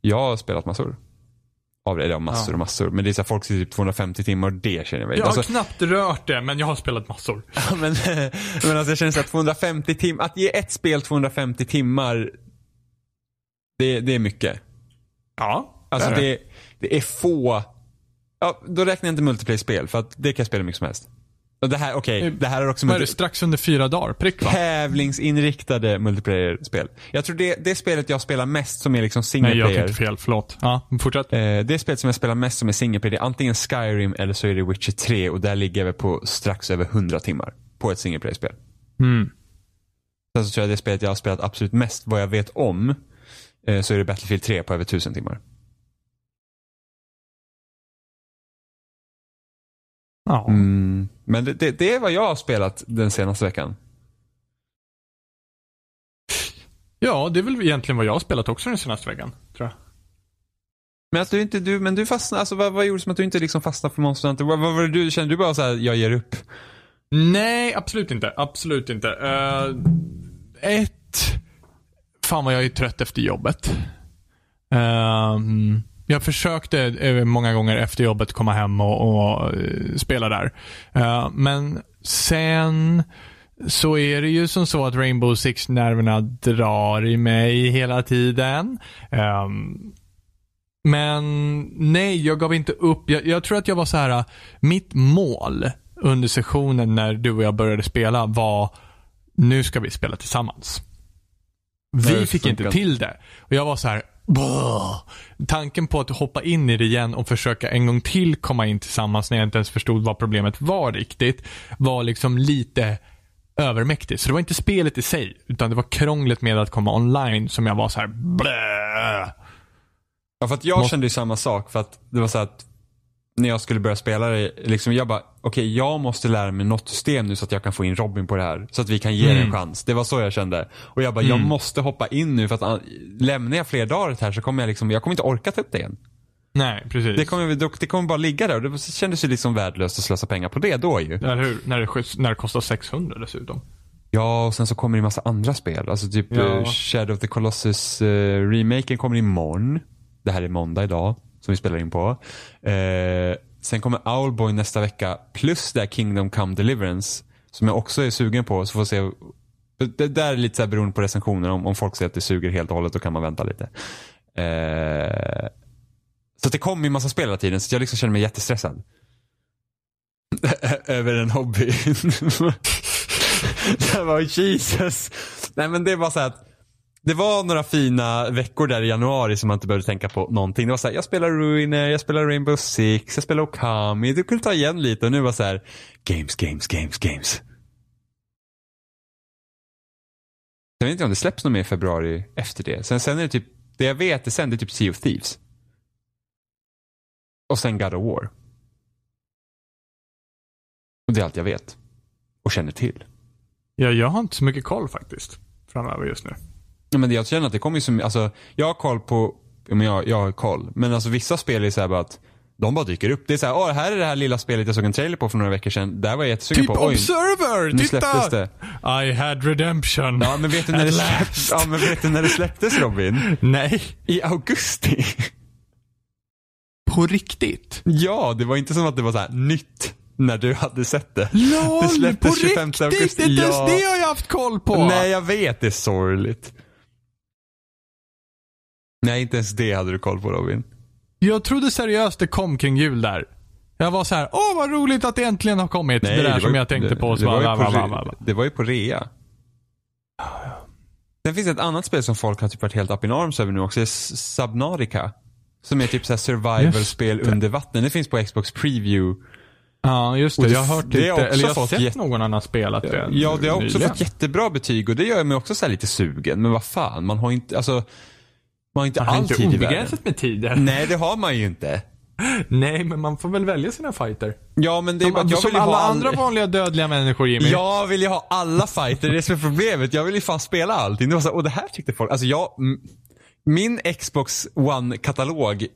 Jag har spelat massor. Av det, ja, massor Ja. och massor. Men det är så här, folk sitter typ 250 timmar och det känner jag mig. Jag har Alltså, knappt rört det, men jag har spelat massor. Men, men alltså jag känner så att 250 timmar, att ge ett spel 250 timmar, det, det är mycket. Ja, Alltså det, det är få, ja då räknar jag inte multiplayer-spel för att det kan jag spela mycket som helst. Och det här, okej, Eh, det här är också Vad är det? Strax under fyra dagar? Prick va? tävlingsinriktade multiplayer-spel. Jag tror det, det spelet jag spelar mest som är liksom single Nej, jag player. tänkte fel. Förlåt. Ja, fortsätt. Eh, det spelet som jag spelar mest som är single player, det är antingen Skyrim eller så är det Witcher 3 och där ligger väl på strax över 100 timmar på ett single player-spel. Mm. Sen så tror jag det spelet jag har spelat absolut mest vad jag vet om eh, så är det Battlefield 3 på över 1000 timmar. Ja. Mm. Men det, det, det är vad jag har spelat den senaste veckan. ja, det är väl egentligen vad jag har spelat också den senaste veckan, tror jag. Men att du inte, du, men du fastnade, alltså vad, vad gjorde som att du inte liksom fastnade för Monster Hunter? Vad, vad det du, kände du bara så här, jag ger upp? Nej, absolut inte. Absolut inte. Eh, Ett. Fan vad jag är trött efter jobbet. Ehm, Jag försökte eh, många gånger efter jobbet komma hem och, och eh, spela där. Eh, men sen så är det ju som så att Rainbow Six-nerverna drar i mig hela tiden. Ehm, men nej, jag gav inte upp. Jag, jag tror att jag var så här. mitt mål under sessionen när du och jag började spela var nu ska vi spela tillsammans. Vi fick inte till det. Och jag var så här. "Blah." Tanken på att hoppa in i det igen och försöka en gång till komma in tillsammans när jag inte ens förstod vad problemet var riktigt, var liksom lite övermäktigt. Så det var inte spelet i sig, utan det var krånglet med att komma online som jag var så här. "Bleh." Ja, för att jag Måste- kände ju samma sak. För att det var så att när jag skulle börja spela det, liksom jag bara, okej jag måste lära mig något system nu så att jag kan få in Robin på det här. Så att vi kan ge det en chans. Det var så jag kände. Och jag bara, jag måste hoppa in nu för att ah, lämnar jag fler dagar här så kommer jag liksom, jag kommer inte orka ta upp det igen. Nej, precis. Det kommer, det kommer bara ligga där och det kändes ju liksom värdelöst att slösa pengar på det då ju. Eller hur? När det, när det kostar 600 dessutom. Ja, och sen så kommer det en massa andra spel. Alltså typ Ja. eh, Shadow of the Colossus uh, remaken kommer imorgon. Det här är måndag idag, som vi spelar in på. Eh, sen kommer Owlboy nästa vecka, plus det här Kingdom Come Deliverance. Som jag också är sugen på, så får se. Det där är lite så här beroende på recensioner. Om, om folk säger att det suger helt och hållet, då kan man vänta lite. Eh, så att det kommer ju massa spel hela tiden, så jag liksom känner mig jättestressad. Över en hobby. det var Jesus. Nej men det är bara så här att det var några fina veckor där i januari som man inte behövde tänka på någonting. Det var så här, jag spelar Ruiner, jag spelar Rainbow Six, jag spelar Okami. Du kunde ta igen lite och nu var så här, games, games, games, games. Jag vet inte om det släpps något mer i februari efter det. Sen, sen är det typ, det jag vet är sen det är typ Sea of Thieves. Och sen God of War. Och det är allt jag vet. Och känner till. Ja, jag har inte så mycket koll faktiskt. Framöver just nu. Ja, men jag känner att det kommer ju som, alltså, jag har koll på, ja, men jag, jag har koll. Men alltså vissa spel är så här bara att de bara dyker upp. Det är så här, åh, här är det här lilla spelet jag såg en trailer på för några veckor sedan. Där var jag jättesugen Typ på. Oj, Observer! nu Titta! släpptes det. I had redemption. Ja, men vet du när det last. Ja, men vet du när det släpptes Robin? Nej. I augusti. På riktigt? Ja, det var inte som att det var så här nytt när du hade sett det. LOL! det släpptes på 25 riktigt? augusti. Inte ens Ja. det har jag haft koll på. Nej, jag vet. Det är sorgligt. Nej, inte ens det hade du koll på Robin. Jag trodde seriöst det kom kring jul där. Jag var så här, åh vad roligt att det äntligen har kommit. det där var som ju- jag tänkte det, på. Det, var bara, på, va, va, va, det var ju på rea. Sen finns det ett annat spel som folk har typ varit helt up in arms över nu också. Det är Subnautica. Som är typ så survival-spel det. under vatten. Det finns på Xbox Preview. Ja, just det. Det- Jag har hört det lite, eller jag har sett jätte- någon annan spelat det. Ja, det har också nyligen. fått jättebra betyg och det gör mig också så här lite sugen. Men vad fan, man har inte, alltså, man har inte Man har inte tid obegränsat med tid. Nej, det har man ju inte. Nej, men man får väl välja sina fighter. Ja, men det är bara Som, att jag som vill alla all- andra vanliga dödliga människor, Jimmy. Jag vill ju ha alla fighter, det är som är problemet. Jag vill ju fan spela allting. Det var så, här, och det här tyckte folk, alltså jag, min Xbox One-katalog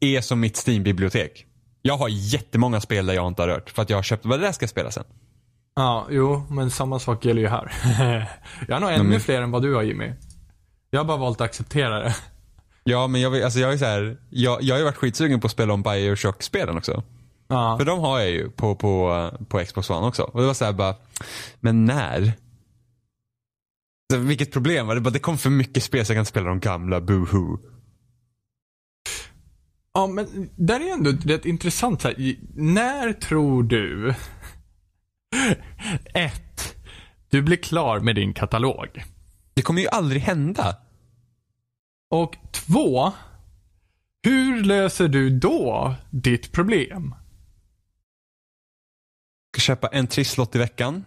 är som mitt Steam-bibliotek. Jag har jättemånga spel där jag inte har rört för att jag har köpt, vad det där ska jag spela sen. Ja, jo, men samma sak gäller ju här. jag har nog ännu men- fler än vad du har, Jimmy. Jag har bara valt att acceptera det. Ja, men jag, alltså jag är så här, jag, jag har ju varit skitsugen på att spela om Bioshock-spelen också. Ja. För de har jag ju på, på, på Xbox One också. Och det var så här bara, men när? Så, vilket problem var det? Bara, det kom för mycket spel så jag kan inte spela de gamla, boohoo. Ja, men där är ändå rätt intressant. Så här, när tror du... Ett, du blir klar med din katalog. Det kommer ju aldrig hända. Och två, hur löser du då ditt problem? ska köpa en trisslott i veckan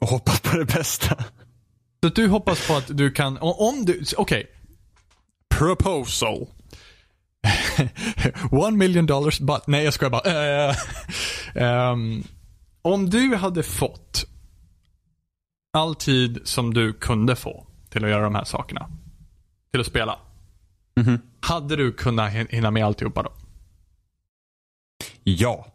och hoppas på det bästa. Så du hoppas på att du kan, om du, okej. Proposal. One million dollars but, nej jag skojar bara. Eh, ehm, om du hade fått all tid som du kunde få till att göra de här sakerna. Till att spela. Hade du kunnat hin- hinna med alltihopa då? Ja.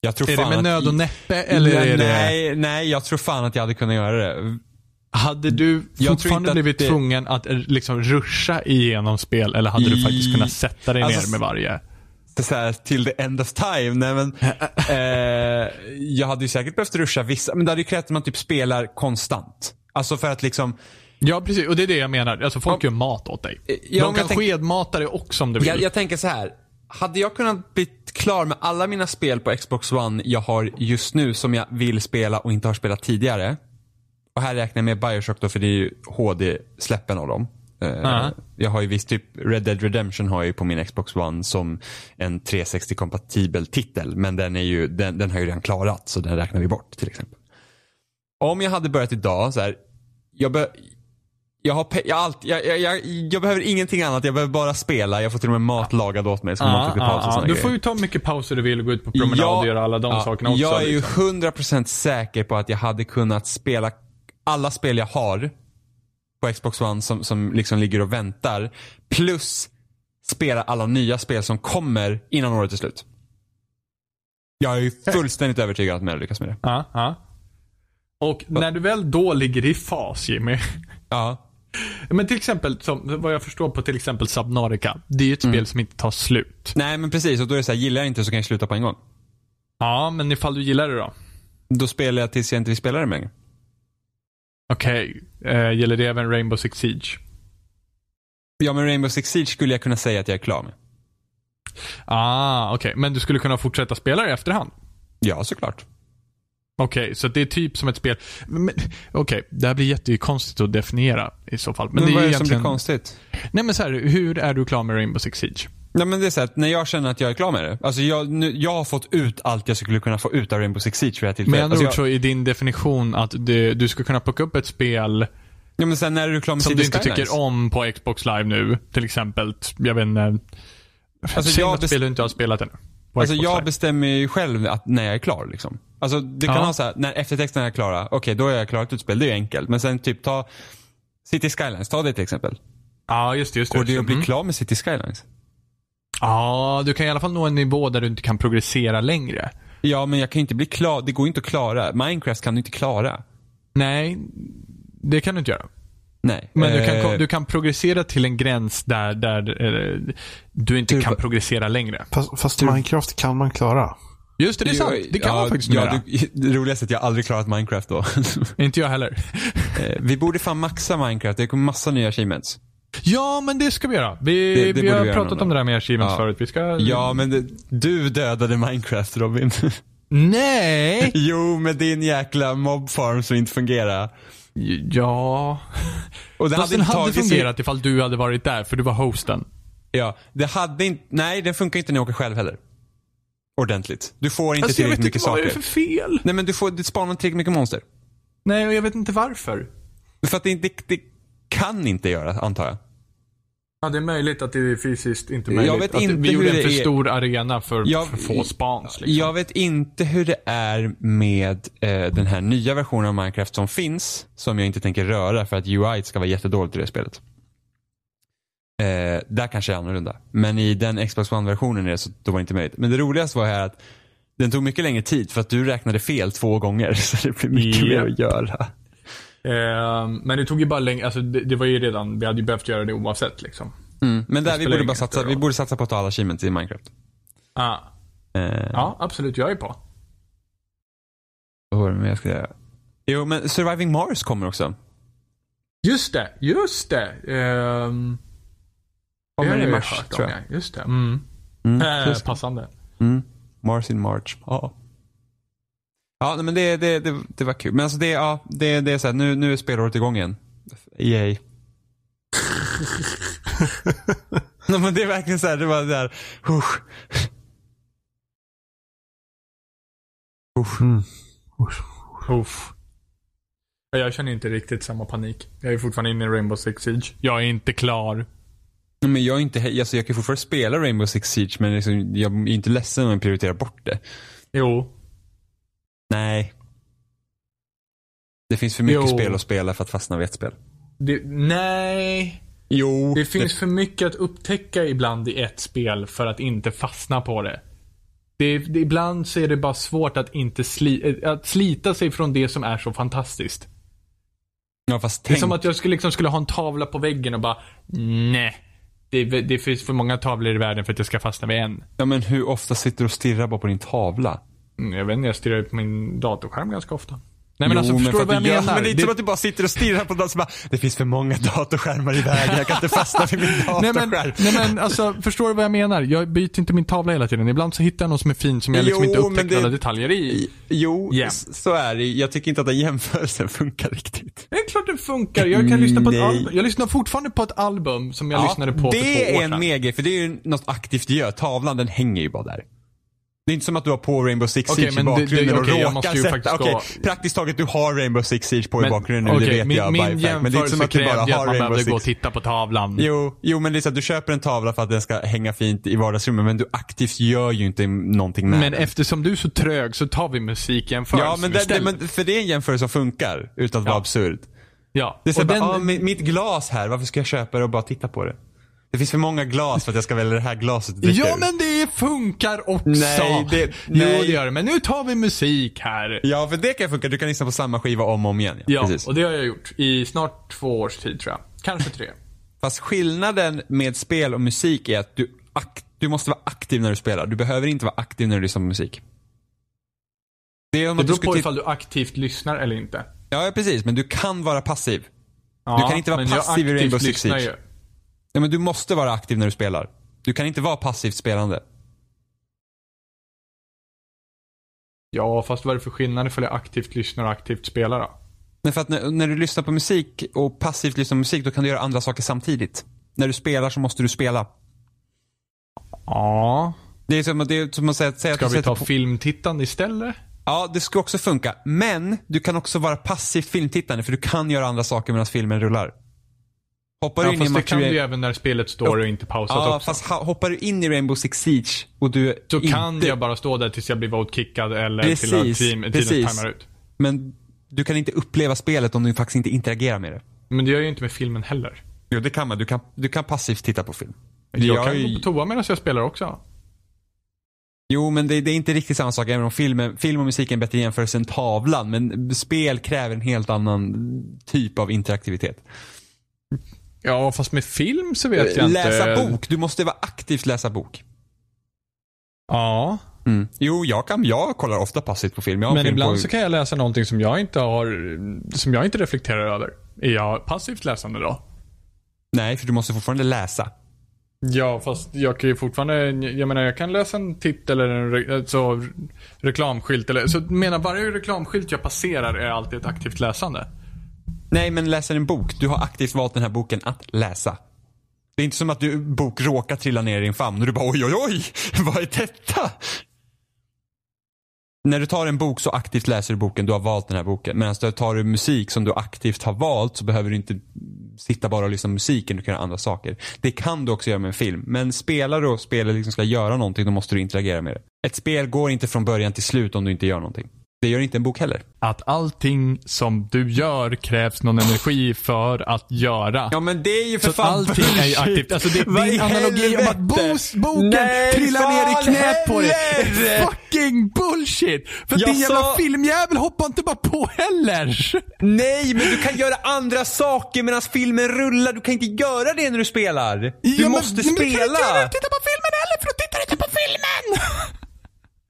Jag tror Är det fan med att- nöd och näppe eller nej, är det... nej, nej, jag tror fan att jag hade kunnat göra det. Hade du fortfarande blivit det- tvungen att eh, liksom ruscha igenom spel eller hade du faktiskt I- kunnat sätta dig Alltså, ner med varje? Det så här, till the end of time. Nej, men, eh, jag hade ju säkert behövt ruscha vissa, men det hade ju krävt att man typ spelar konstant. Alltså för att liksom, Ja, precis. Och det är det jag menar. Alltså folk gör mat åt dig. Ja, De kan tänk- skedmata dig också om du vill. jag, jag tänker så här. Hade jag kunnat bli klar med alla mina spel på Xbox One jag har just nu som jag vill spela och inte har spelat tidigare. Och här räknar jag med Bioshock då för det är ju HD-släppen av dem. Ja. Jag har ju visst typ Red Dead Redemption har jag ju på min Xbox One som en 360-kompatibel titel. Men den, är ju, den, den har ju redan klarat så den räknar vi bort till exempel. Om jag hade börjat idag så här. Jag, be, jag, har, jag, allt, jag, jag, jag, jag behöver ingenting annat. Jag behöver bara spela. Jag får till och med mat lagad åt mig. Så Ja, ja, paus och ja. såna Du grejer. får ju ta mycket pauser du vill och gå ut på promenad och göra alla de ja, sakerna också. Jag är ju liksom. 100% säker på att jag hade kunnat spela alla spel jag har på Xbox One som, som liksom ligger och väntar. Plus spela alla nya spel som kommer innan året är slut. Jag är ju fullständigt övertygad att jag lyckas med det. Ja, ja. Och när du väl då ligger i fas Jimmy. Ja. Men till exempel, som, vad jag förstår på till exempel Subnautica. Det är ju ett Mm. spel som inte tar slut. Nej men precis, och då är det så här, gillar jag inte så kan jag sluta på en gång. Ja, men ifall du gillar det då? Då spelar jag tills jag inte vill spela det längre. Okej, eh, gäller det även Rainbow Six Siege? Ja men Rainbow Six Siege skulle jag kunna säga att jag är klar med. Ah, okej. Men du skulle kunna fortsätta spela det i efterhand? Ja såklart. Okej, så det är typ som ett spel. Men- men- Okej, det här blir jättekonstigt att definiera i så fall. Men, Men, det är vad är det som blir egentligen... konstigt? Nej men så här, hur är du klar med Rainbow Six Siege? Nej men det är så här, att när jag känner att jag är klar med det. Alltså jag, nu, jag har fått ut allt jag skulle kunna få ut av Rainbow Six Siege för det här tillfället. andra Alltså jag, så är din definition att du, du ska kunna plocka upp ett spel ja, men sen när är du klar med som du inte Skylines? tycker om på Xbox Live nu. Till exempel, jag vet inte. Alltså, bes- spel du inte har spelat ännu. Alltså Xbox jag Live. bestämmer ju själv att, när jag är klar liksom. Alltså det kan Ja. ha så här, när eftertexterna är klara, okej då är jag klarat ut spel, det är ju enkelt. Men sen typ ta City Skylines, ta det till exempel. Ja, just det. Just det. Går det att bli Mm. klar med City Skylines? Ja, du kan i alla fall nå en nivå där du inte kan progressera längre. Ja men jag kan ju inte bli klar, det går inte att klara. Minecraft kan du inte klara. Nej, det kan du inte göra. Nej. Men du, Eh, kan, du kan progressera till en gräns där, där eh, du inte Du- kan progressera längre. Fast, fast Minecraft kan man klara. Just det, det är sant. Det kan ja, man faktiskt ja, göra. det, roligaste är att jag aldrig klarat Minecraft då. Inte jag heller. Eh, vi borde fan maxa Minecraft, det kommer massa nya achievements. Ja, men det ska vi göra. Vi, Det- det vi har vi pratat om det där med achievements Ja. förut. Vi ska... Ja men det, du dödade Minecraft Robin. Nej! jo med din jäkla mobfarm som inte fungerar. Ja. Och det Fast den inte hade tagit sig- fungerat ifall du hade varit där, för du var hosten. Ja, det hade inte, nej den funkar inte när jag åker själv heller. Ordentligt. Du får inte Alltså, jag vet tillräckligt inte mycket vad det är saker. för fel. Nej men du får, det spanar inte tillräckligt mycket monster. Nej, och jag vet inte varför. För att det, det, det kan inte göra, antar jag. Ja, det är möjligt att det är fysiskt inte Jag möjligt. vet att inte vi gjorde en för är. stor arena för, Jag- för få spans. Liksom. Jag vet inte hur det är med eh, den här nya versionen av Minecraft som finns. Som jag inte tänker röra för att UI ska vara jättedåligt i det spelet. Eh, där kanske det är annorlunda. Men i den Xbox One-versionen är det så då var det inte möjligt. Men det roligaste var här att den tog mycket längre tid för att du räknade fel två gånger. Så det blir mycket Ja. mer att göra. Ehm, men det tog ju bara länge, alltså det, det var ju redan, vi hade ju behövt göra det oavsett liksom. Mm. Men där vi borde, bara satsa, vi borde satsa på att ta alla achievements i Minecraft. Ah. Eh, Ja, absolut, jag är på. Vad var det mer jag ska göra? Jo, men Surviving Mars kommer också. Just det, just det. Um, Kommer i mars, tror jag. Just det. Mm. Mm, just det. passande. Mm. Mars in March. Ja. Ja, men det, det, det, det var kul. Men alltså det, ja, det, det är så här, nu, nu är spelåret igång igen. Yay. nej, men det är verkligen så här, det var det där, usch. Usch. Mm. Usch. Ja, Jag känner inte riktigt samma panik. Jag är fortfarande inne i Rainbow Six Siege. Jag är inte klar. Men jag är inte, alltså jag kan fortfarande spela Rainbow Six Siege men liksom, jag är inte ledsen om jag prioriterar bort det. Jo. Nej. Det finns för mycket Jo. spel att spela för att fastna vid ett spel. Det, nej. Jo. Det finns för mycket att upptäcka ibland i ett spel för att inte fastna på det. det, det ibland så är det bara svårt att inte sli, att slita sig från det som är så fantastiskt. Ja, fast Det är tänk, som att jag skulle, liksom, skulle ha en tavla på väggen och bara, nej. Det, det finns för många tavlor i världen för att jag ska fastna vid en. ja, men hur ofta sitter du och stirrar bara på din tavla? Mm, Jag vet inte, jag stirrar på min datorskärm ganska ofta. Nej men Jo, alltså, förstår för du vad jag menar? Men det är inte Det- som att du bara sitter och stirrar på något som bara, det finns för många datorskärmar i vägen, jag kan inte fastna vid min Nej datorskärm. men, nej men alltså, förstår du vad jag menar? Jag byter inte min tavla hela tiden. Ibland så hittar jag något som är fint som jag liksom Jo, inte upptäcker det- alla detaljer i. Jo, Ja. s- så är det. Jag tycker inte att den jämförelsen funkar riktigt. Det är klart det funkar. Jag kan lyssna på ett Nej. album. Jag lyssnar fortfarande på ett album som jag lyssnade på för det två år är en sedan. megrej, för det är ju något aktivt du gör. Tavlan, den hänger ju bara där. Det är inte som att du har på Rainbow Six Okej, Siege i men det- bakgrunden det- och okej, jag råkar sätta... faktiskt Okej, gå- praktiskt taget du har Rainbow Six Siege på i bakgrunden nu, det vet min, jag Min fact. Men det är inte som jämförelse att du bara har Rainbow behövde gå och Six. titta på tavlan. Jo, jo, men det är så att du köper en tavla för att den ska hänga fint i vardagsrummet, men du aktivt gör ju inte någonting med Men den. eftersom du är så trög så tar vi musikjämförelsen Ja, men, det, det, men för det är en jämförelse som funkar, utan att Ja. vara absurd. ja. Det är så och bara, den, ah, mi- mitt glas här, varför ska jag köpa det och bara titta på det? Det finns för många glas för att jag ska välja det här glaset Ja men det funkar också. Nej, det- Jo nej. det gör det. Men nu tar vi musik här. Ja, för det kan funka. Du kan lyssna på samma skiva om och om igen. Ja, Precis. och det har jag gjort i snart två års tid tror jag. Kanske tre. Fast skillnaden med spel och musik är att du, du måste vara aktiv när du spelar. Du behöver inte vara aktiv när du lyssnar på musik. Det är om Det du beror på titta- ifall du aktivt lyssnar eller inte. Ja, precis. Men du kan vara passiv. Ja, kan inte vara passiv i Rainbow Six Siege. Ja, men du måste vara aktiv när du spelar. Du kan inte vara passivt spelande. Ja, fast vad är det för skillnad ifall jag aktivt lyssnar och aktivt spelar då? Men för att när, när du lyssnar på musik och passivt lyssnar på musik, då kan du göra andra saker samtidigt. När du spelar så måste du spela. Ja. Det är som, det är som att säga, Ska att du vi ta på... filmtittande istället? Ja, det ska också funka. Men du kan också vara passivt filmtittande för du kan göra andra saker medan filmen rullar. Hoppar Ja, in i fast det kan du ju även när spelet står och inte pausat Ja, också. fast hoppar du in i Rainbow Six Siege och du Så inte... kan jag bara stå där tills jag blir vote-kickad eller Precis, till att team, tiden precis. timar ut. Men du kan inte uppleva spelet om du faktiskt inte interagerar med det. Men det gör jag ju inte med filmen heller. Jo, det kan man. Du kan, du kan passivt titta på film. Jag gör kan ju- gå på toa medan jag spelar också. Jo, men det, det är inte riktigt samma sak. Även om film, film och musik är en bättre jämförelse än tavlan. Men spel kräver en helt annan typ av interaktivitet. Ja, fast med film så vet jag läsa inte. bok. Du måste vara aktivt läsa bok. Ja, Mm. Jo, jag, kan, jag kollar ofta passivt på film. Men film ibland på, så kan jag läsa någonting som jag inte har, som jag inte reflekterar över. Är jag passivt läsande då? Nej, för du måste fortfarande läsa. Ja, fast jag kan ju fortfarande, jag menar jag kan läsa en titel eller en re, alltså, reklamskylt eller, så menar varje reklamskylt jag passerar är alltid ett aktivt läsande. Nej, men läser en bok. Du har aktivt valt den här boken att läsa. Det är inte som att du bok råkar trilla ner i din famn och du bara oj, oj, oj, vad är detta? När du tar en bok så aktivt läser du boken, du har valt den här boken. Medan du tar du musik som du aktivt har valt så behöver du inte sitta bara och lyssna på musiken, du kan göra andra saker. Det kan du också göra med en film. Men spelar du och spelet liksom ska göra någonting, då måste du interagera med det. Ett spel går inte från början till slut om du inte gör någonting. Det gör inte en bok heller. Att allting som du gör krävs någon energi för att göra. Ja men det är ju för Så fan allting är ju bullshit. aktivt. Alltså det, Vad din analogi om att bos, boken Nej, trillar ner i knät på dig heller! är fucking bullshit! För att Jag din jävla sa- filmjävel hoppar inte bara på heller! Nej, men du kan göra andra saker medan filmen rullar. Du kan inte göra det när du spelar. Du Ja, men- måste men Du kan spela. inte göra- titta på filmen heller för du tittar inte på filmen!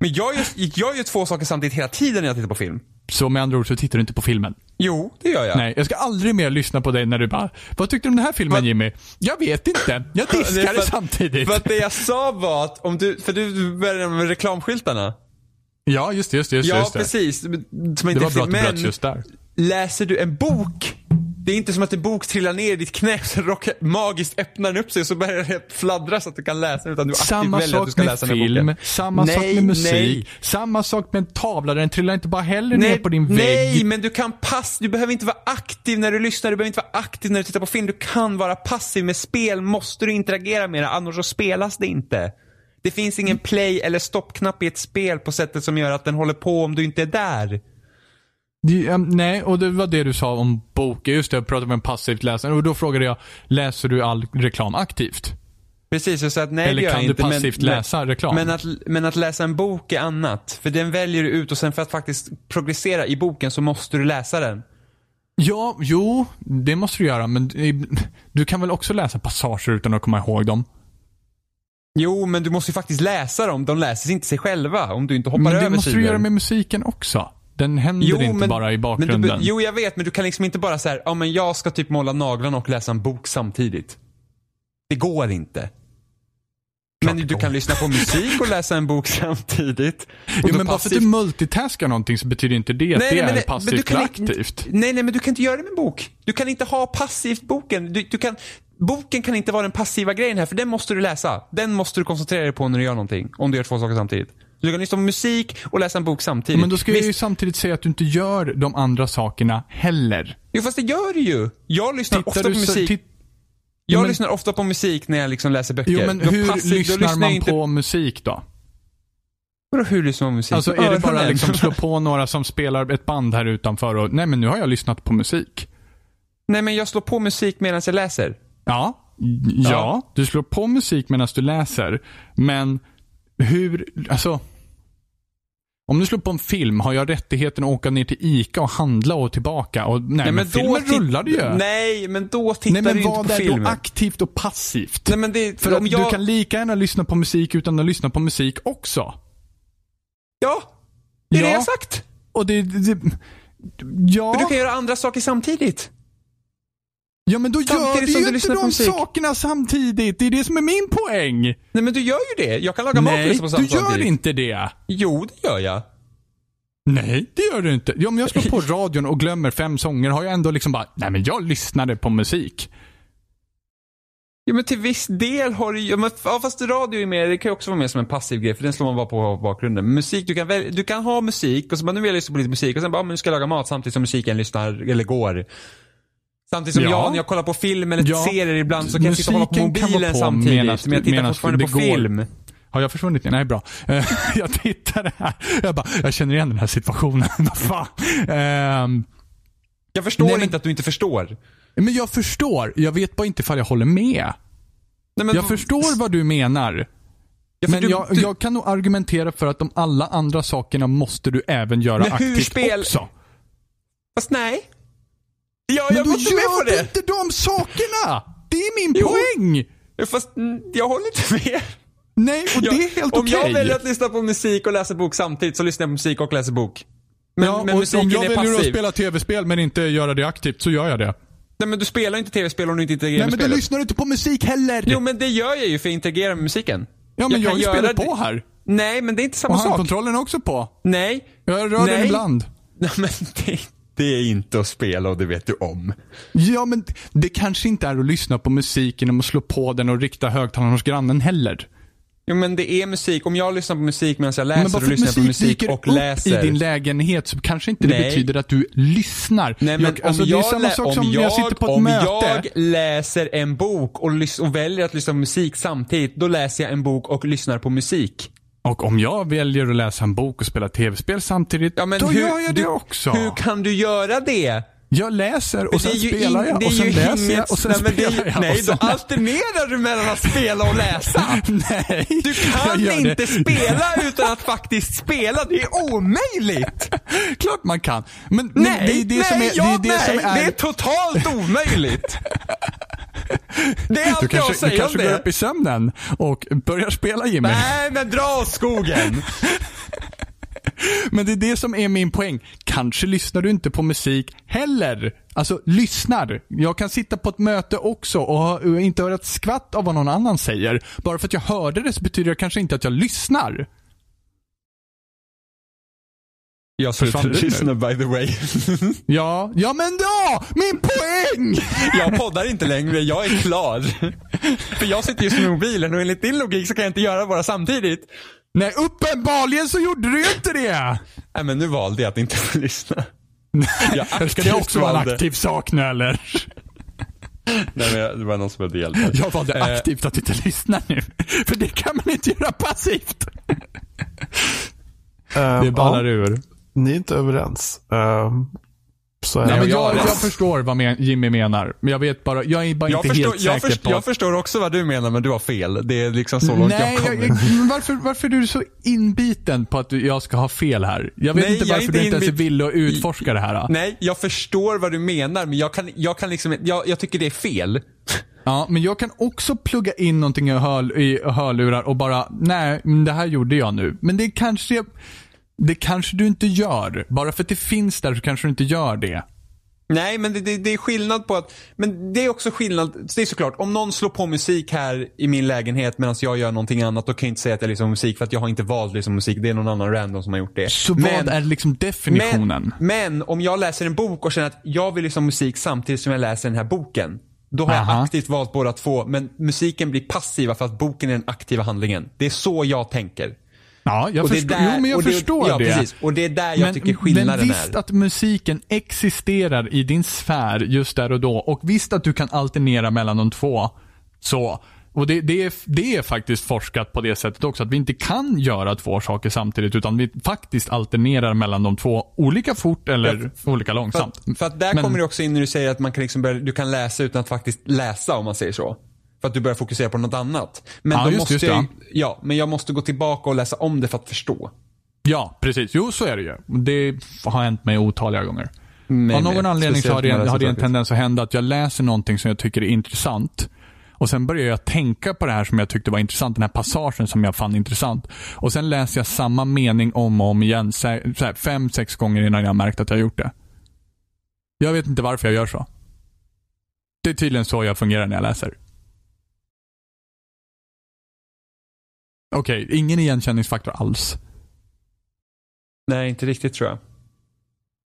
Men jag gör, jag gör två saker samtidigt hela tiden när jag tittar på film. Så med andra ord så tittar du inte på filmen? Jo, det gör jag. Nej, jag ska aldrig mer lyssna på dig när du bara Vad tyckte du om den här filmen Vad- Jimmy? Jag vet inte. Jag Det det att- samtidigt. För att det jag sa var att om du, för du började med reklamskyltarna. Ja, just det, just det, just det. Ja, just det. precis. Som Det inte var bra att du men bröt just där. läser du en bok det är inte som att en bok trillar ner i ditt knä så råkar, magiskt öppnar den upp sig och så börjar det fladdra så att du kan läsa den utan du aktivt Samma väljer att du sak ska läsa den film, boken. samma sak Nej, med musik, nej. samma sak med en tavla. Den trillar inte bara heller ner Nej, på din nej, vägg. men du kan pass, du behöver inte vara aktiv när du lyssnar, du behöver inte vara aktiv när du tittar på film. Du kan vara passiv. Med spel måste du interagera med det, annars så spelas det inte. Det finns ingen play eller stoppknapp i ett spel på sättet som gör att den håller på om du inte är där. Ehm, nej, och det var det du sa om bok. Just det, jag pratade med en passivt läsare. Och då frågade jag, läser du all reklam aktivt? Precis, jag sa att nej Eller det gör kan jag du inte. passivt men, läsa reklam? Men att, men att läsa en bok är annat. För den väljer du ut och sen för att faktiskt progressera i boken så måste du läsa den. Ja, jo, det måste du göra. Men du kan väl också läsa passager utan att komma ihåg dem? Jo, men du måste ju faktiskt läsa dem. De läser inte sig själva om du inte hoppar Men över det måste sidor. du göra med musiken också. Den händer inte bara i bakgrunden. Men du, jo, jag vet, men du kan liksom inte bara säga, ja men jag ska typ måla naglarna och läsa en bok samtidigt. Det går inte. Men du kan lyssna på musik och läsa en bok samtidigt. Jo, men bara för att du multitaskar någonting så betyder inte det att Nej, det nej, men är men passivt eller aktivt. Nej, nej, men du kan inte göra det med en bok. Du kan inte ha passivt boken. Du, du kan, boken kan inte vara den passiva grejen här, för den måste du läsa. Den måste du koncentrera dig på när du gör någonting. Om du gör två saker samtidigt. Du kan lyssna på musik och läsa en bok samtidigt. Men då ska jag ju Visst, samtidigt säga att du inte gör de andra sakerna heller. Jo, fast det gör du ju. Jag lyssnar Tittar ofta på musik. jag men- lyssnar ofta på musik när jag liksom läser böcker. Jo, men Då hur passiv- lyssnar jag man inte... på musik då? Vadå hur lyssnar man på musik? Alltså är det bara liksom slå på några som spelar ett band här utanför och nej men nu har jag lyssnat på musik. Nej, men jag slår på musik medan jag läser. Ja, ja, du slår på musik medan du läser. Men hur, alltså. Om du slår på en film, har jag rättigheten att åka ner till ICA och handla och tillbaka? Och, nej, men, filmen titt- rullar ju. Nej, men då tittar Nej men du inte vad på är filmen. då aktivt och passivt? Nej, men det, För om att jag... du kan lika gärna lyssna på musik utan att lyssna på musik också. Ja, det är det Ja. jag har sagt. Och det, det, det ja. Men du kan göra andra saker samtidigt. Ja men då gör samtidigt du som ju inte de musik. sakerna samtidigt. Det är det som är min poäng. Nej, men du gör ju det. Jag kan laga mat och Nej, lyssna på du samtidigt. gör inte det. Jo, det gör jag. Nej, det gör du inte. Ja, om jag slår på radion och glömmer fem sånger har jag ändå liksom bara, nej men jag lyssnade på musik. Ja, men till viss del har du ja, men, ja, fast radio är mer, det kan ju också vara med som en passiv grej, för den slår man bara på bakgrunden. Musik, du kan, väl, du kan ha musik och så bara, nu vill jag lyssna på lite musik och sen bara, ja, men nu ska jag laga mat samtidigt som musiken lyssnar, eller går. Samtidigt som Ja. jag, när jag kollar på film eller Ja. serier ibland så kan jag sitta och hålla på Musiken mobilen på samtidigt. medans- men jag tittar fortfarande på går. film. Har jag försvunnit? Nej, bra. Eh, jag tittade här. Jag bara, jag känner igen den här situationen. Vad fan. Ehm, Jag förstår Nej, men- inte att du inte förstår. men jag förstår. Jag vet bara inte ifall jag håller med. Nej, men, Jag förstår vad du menar. Ja, Men du- jag, du- jag kan nog argumentera för att de alla andra sakerna måste du även göra Men hur aktivt spel- också. Fast nej. Ja, Men jag då med på gör du det. inte de sakerna! Det är min Jo. poäng! Fast jag håller inte med. Nej, och Jag- det är helt Om okej. jag väljer att lyssna på musik och läsa bok samtidigt så lyssnar jag på musik och läser bok. Men, ja, men och musiken om jag är väljer att spela tv-spel men inte göra det aktivt så gör jag det. Nej men du spelar inte tv-spel om du inte interagerar Nej med men du spelet. lyssnar inte på musik heller. Jo men det gör jag ju för att interagera med musiken. ja men jag, kan har ju det- på här. Nej men det är inte samma Och sak. handkontrollen är också på. Nej. Jag rör den Nej. ibland. Nej men det, det är inte att spela och det vet du om. Ja men det kanske inte är att lyssna på musik genom att slå på den och rikta högtalaren hos grannen heller. Jo men det är musik. Om jag lyssnar på musik medan jag läser Men och att lyssnar på musik musik dyker och upp läser. i din lägenhet så kanske inte det Nej. betyder att du lyssnar. Nej men jag, alltså, om, det är jag, samma lä- sak om, som jag, jag sitter på ett om möte. jag läser en bok och, och väljer att lyssna på musik samtidigt, då läser jag en bok och lyssnar på musik. Och om jag väljer att läsa en bok och spela tv-spel samtidigt, Ja, men då hur, gör jag det också. Hur kan du göra det? Jag läser och Men sen spelar jag och sen läser jag och sen nej, men spelar jag. Nej, då alternerar du mellan att spela och läsa. Nej, Du kan inte det. spela utan att faktiskt spela. Det är omöjligt. Klart man kan. Men, men Nej, det är det nej, som är... det är det som är... Det är totalt omöjligt. Det är allt du jag kanske, att du säga om kanske går det. upp i sömnen och börjar spela Jimmy. Nej, men dra åt skogen. Men det är det som är min poäng. Kanske lyssnar du inte på musik heller. Alltså, lyssnar. Jag kan sitta på ett möte också och inte höra ett skvatt av vad någon annan säger. Bara för att jag hörde det så betyder det kanske inte att jag lyssnar. Jag Försvann du by the way. Ja, ja men då! Min poäng! Jag poddar inte längre, jag är klar. För jag sitter just med mobilen och enligt din logik så kan jag inte göra bara samtidigt. Nej, uppenbarligen så gjorde du ju inte det! Nej men nu valde jag att inte få lyssna. Jag Ska det också vara en valde- aktiv sak nu eller? Nej men jag- det var någon som behövde hjälp. Jag valde Eh, aktivt att inte lyssna nu. För det kan man inte göra passivt. Ehm, Det ballar ja, ur. Ni är inte överens. Ehm, Så är Nej, men jag- jag, jag förstår vad men, Jimmy menar. Men jag vet bara, jag är bara Jag inte förstår, helt jag, säker förstår, på jag förstår också vad du menar men du har fel. Det är liksom så långt Nej, jag kommer. jag, varför, varför är du så inbiten på att du, jag ska ha fel här? Jag vet Nej, inte är varför inte du inte ens är villig att utforska det här. Nej, jag förstår vad du menar men jag kan, jag kan liksom jag, jag tycker det är fel. Ja, men jag kan också plugga in någonting i, hör, i hörlurar och bara, nej, men det här gjorde jag nu. Men det kanske, det kanske du inte gör. Bara för att det finns där så kanske du inte gör det. Nej, men det, det, det är skillnad på att, men det är också skillnad, det är såklart, om någon slår på musik här i min lägenhet medan jag gör någonting annat, då kan jag inte säga att jag lyssnar på musik för att jag har inte valt liksom musik, det är någon annan random som har gjort det. Så vad är liksom definitionen? Men, men om jag läser en bok och känner att jag vill lyssna på musik samtidigt som jag läser den här boken. Då har jag Aha. aktivt valt båda två, men musiken blir passiva för att boken är den aktiva handlingen. Det är så jag tänker. Ja, jag är förstår, där- jo, men jag det- förstår ja, det. Precis. Och det är där jag tycker skillnaden men visst är. att musiken existerar i din sfär just där och då. Och visst att du kan alternera mellan de två. Så. Och det, det, är, det är faktiskt forskat på det sättet också. Att vi inte kan göra två saker samtidigt. Utan vi faktiskt alternerar mellan de två olika fort eller olika För långsamt. att, för att där Men- kommer det också in när du säger att man kan liksom börja, du kan läsa utan att faktiskt läsa om man säger så. För att du börjar fokusera på något annat. Men Ja, då just- måste just jag, ju- ja, men jag måste gå tillbaka och läsa om det för att förstå. Ja, precis. Jo, så är det ju. Det har hänt mig otaliga gånger. Med- Av någon med- anledning så har det, har det en tendens att hända att jag läser någonting som jag tycker är intressant. Och sen börjar jag tänka på det här som jag tyckte var intressant, den här passagen som jag fann intressant. Och sen läser jag samma mening om och om igen, så här, så här, fem, sex gånger innan jag har märkt att jag har gjort det. Jag vet inte varför jag gör så. Det är tydligen så jag fungerar när jag läser. Okej, ingen igenkänningsfaktor alls. Nej, inte riktigt tror jag.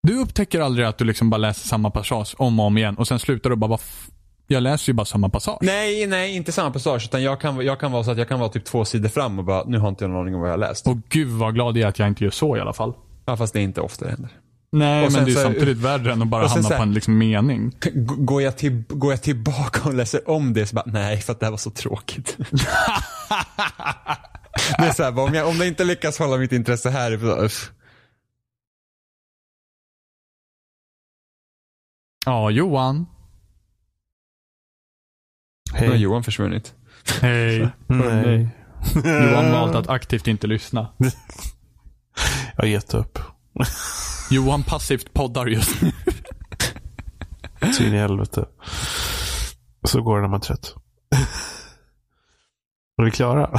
Du upptäcker aldrig att du liksom bara läser samma passage om och om igen och sen slutar du bara, "Vad f- jag läser ju bara samma passage. Nej, nej, inte samma passage. Utan jag kan, jag kan vara så att jag kan vara typ två sidor fram och bara, nu har inte jag någon aning om vad jag har läst. Och gud vad glad jag är att jag inte gör så i alla fall. Ja, fast det är inte ofta det händer. Nej, Och men det är så- samtidigt värre än att bara hamna här- på en liksom mening. Går jag, till, går jag tillbaka och läser om det så bara, nej för att det här var så tråkigt. det är så här, om, jag, om jag inte lyckas hålla mitt intresse här. Ja, Johan. nu har Hej. Johan försvunnit. Hej. Nej. Johan valt att aktivt inte lyssna. Jag har gett upp. Johan passivt poddar just nu. Så in i helvete. Så går det när man är trött. Är vi klara?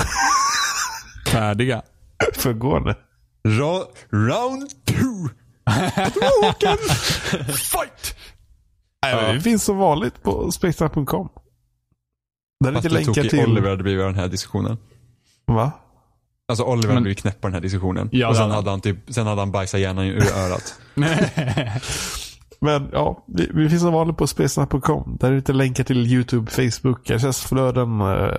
Färdiga. För går det? Ra, round two! Fight! Nej, men Det finns som vanligt på spextra.com. Där är lite länkar till... Oliver hade blivit den här diskussionen. Va? Alltså Oliver Men- hade blivit knäpp på den här diskussionen. Ja, och sen hade han. hade han typ, sen hade han bajsat hjärnan ur örat. Men ja, vi, vi finns som vanligt på spelsnack.com. Där är lite länkar till YouTube, Facebook, RSS-flöden. Eh,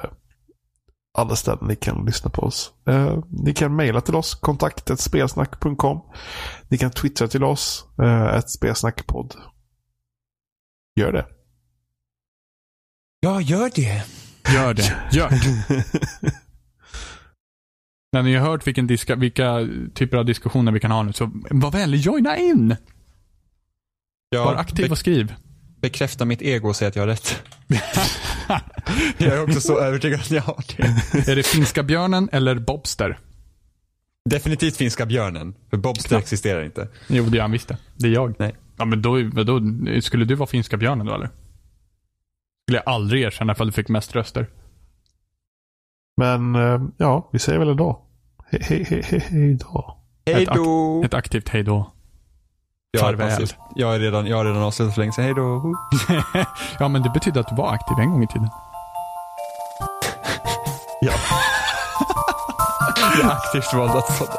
alla ställen ni kan lyssna på oss. Eh, ni kan mejla till oss, kontaktet spelsnack.com. Ni kan twittra till oss, eh, ett spelsnackpodd. Gör det. Ja, gör det. Gör det. Gör det. När ni har hört vilken diska, vilka typer av diskussioner vi kan ha nu, så var vänlig, joina in! Var Ja, aktiv be- och skriv. bekräfta mitt ego och säga att jag har rätt. jag är också så övertygad att jag har det. Är det finska björnen eller Bobster? Definitivt finska björnen. För Bobster existerar inte. Jo, det gör han visst det. Det är jag. Nej. Ja, men då, då, skulle du vara finska björnen då eller? Skulle jag aldrig erkänna ifall du fick mest röster. Men eh, ja, vi säger väl idag. He hej då. Hej då. Ett, ett aktivt hej då. Farväl. Jag, är redan, har redan avslutat för länge sedan. Hej då. ja, men det betyder att du var aktiv en gång i tiden. ja. jag aktivt valde att sådana.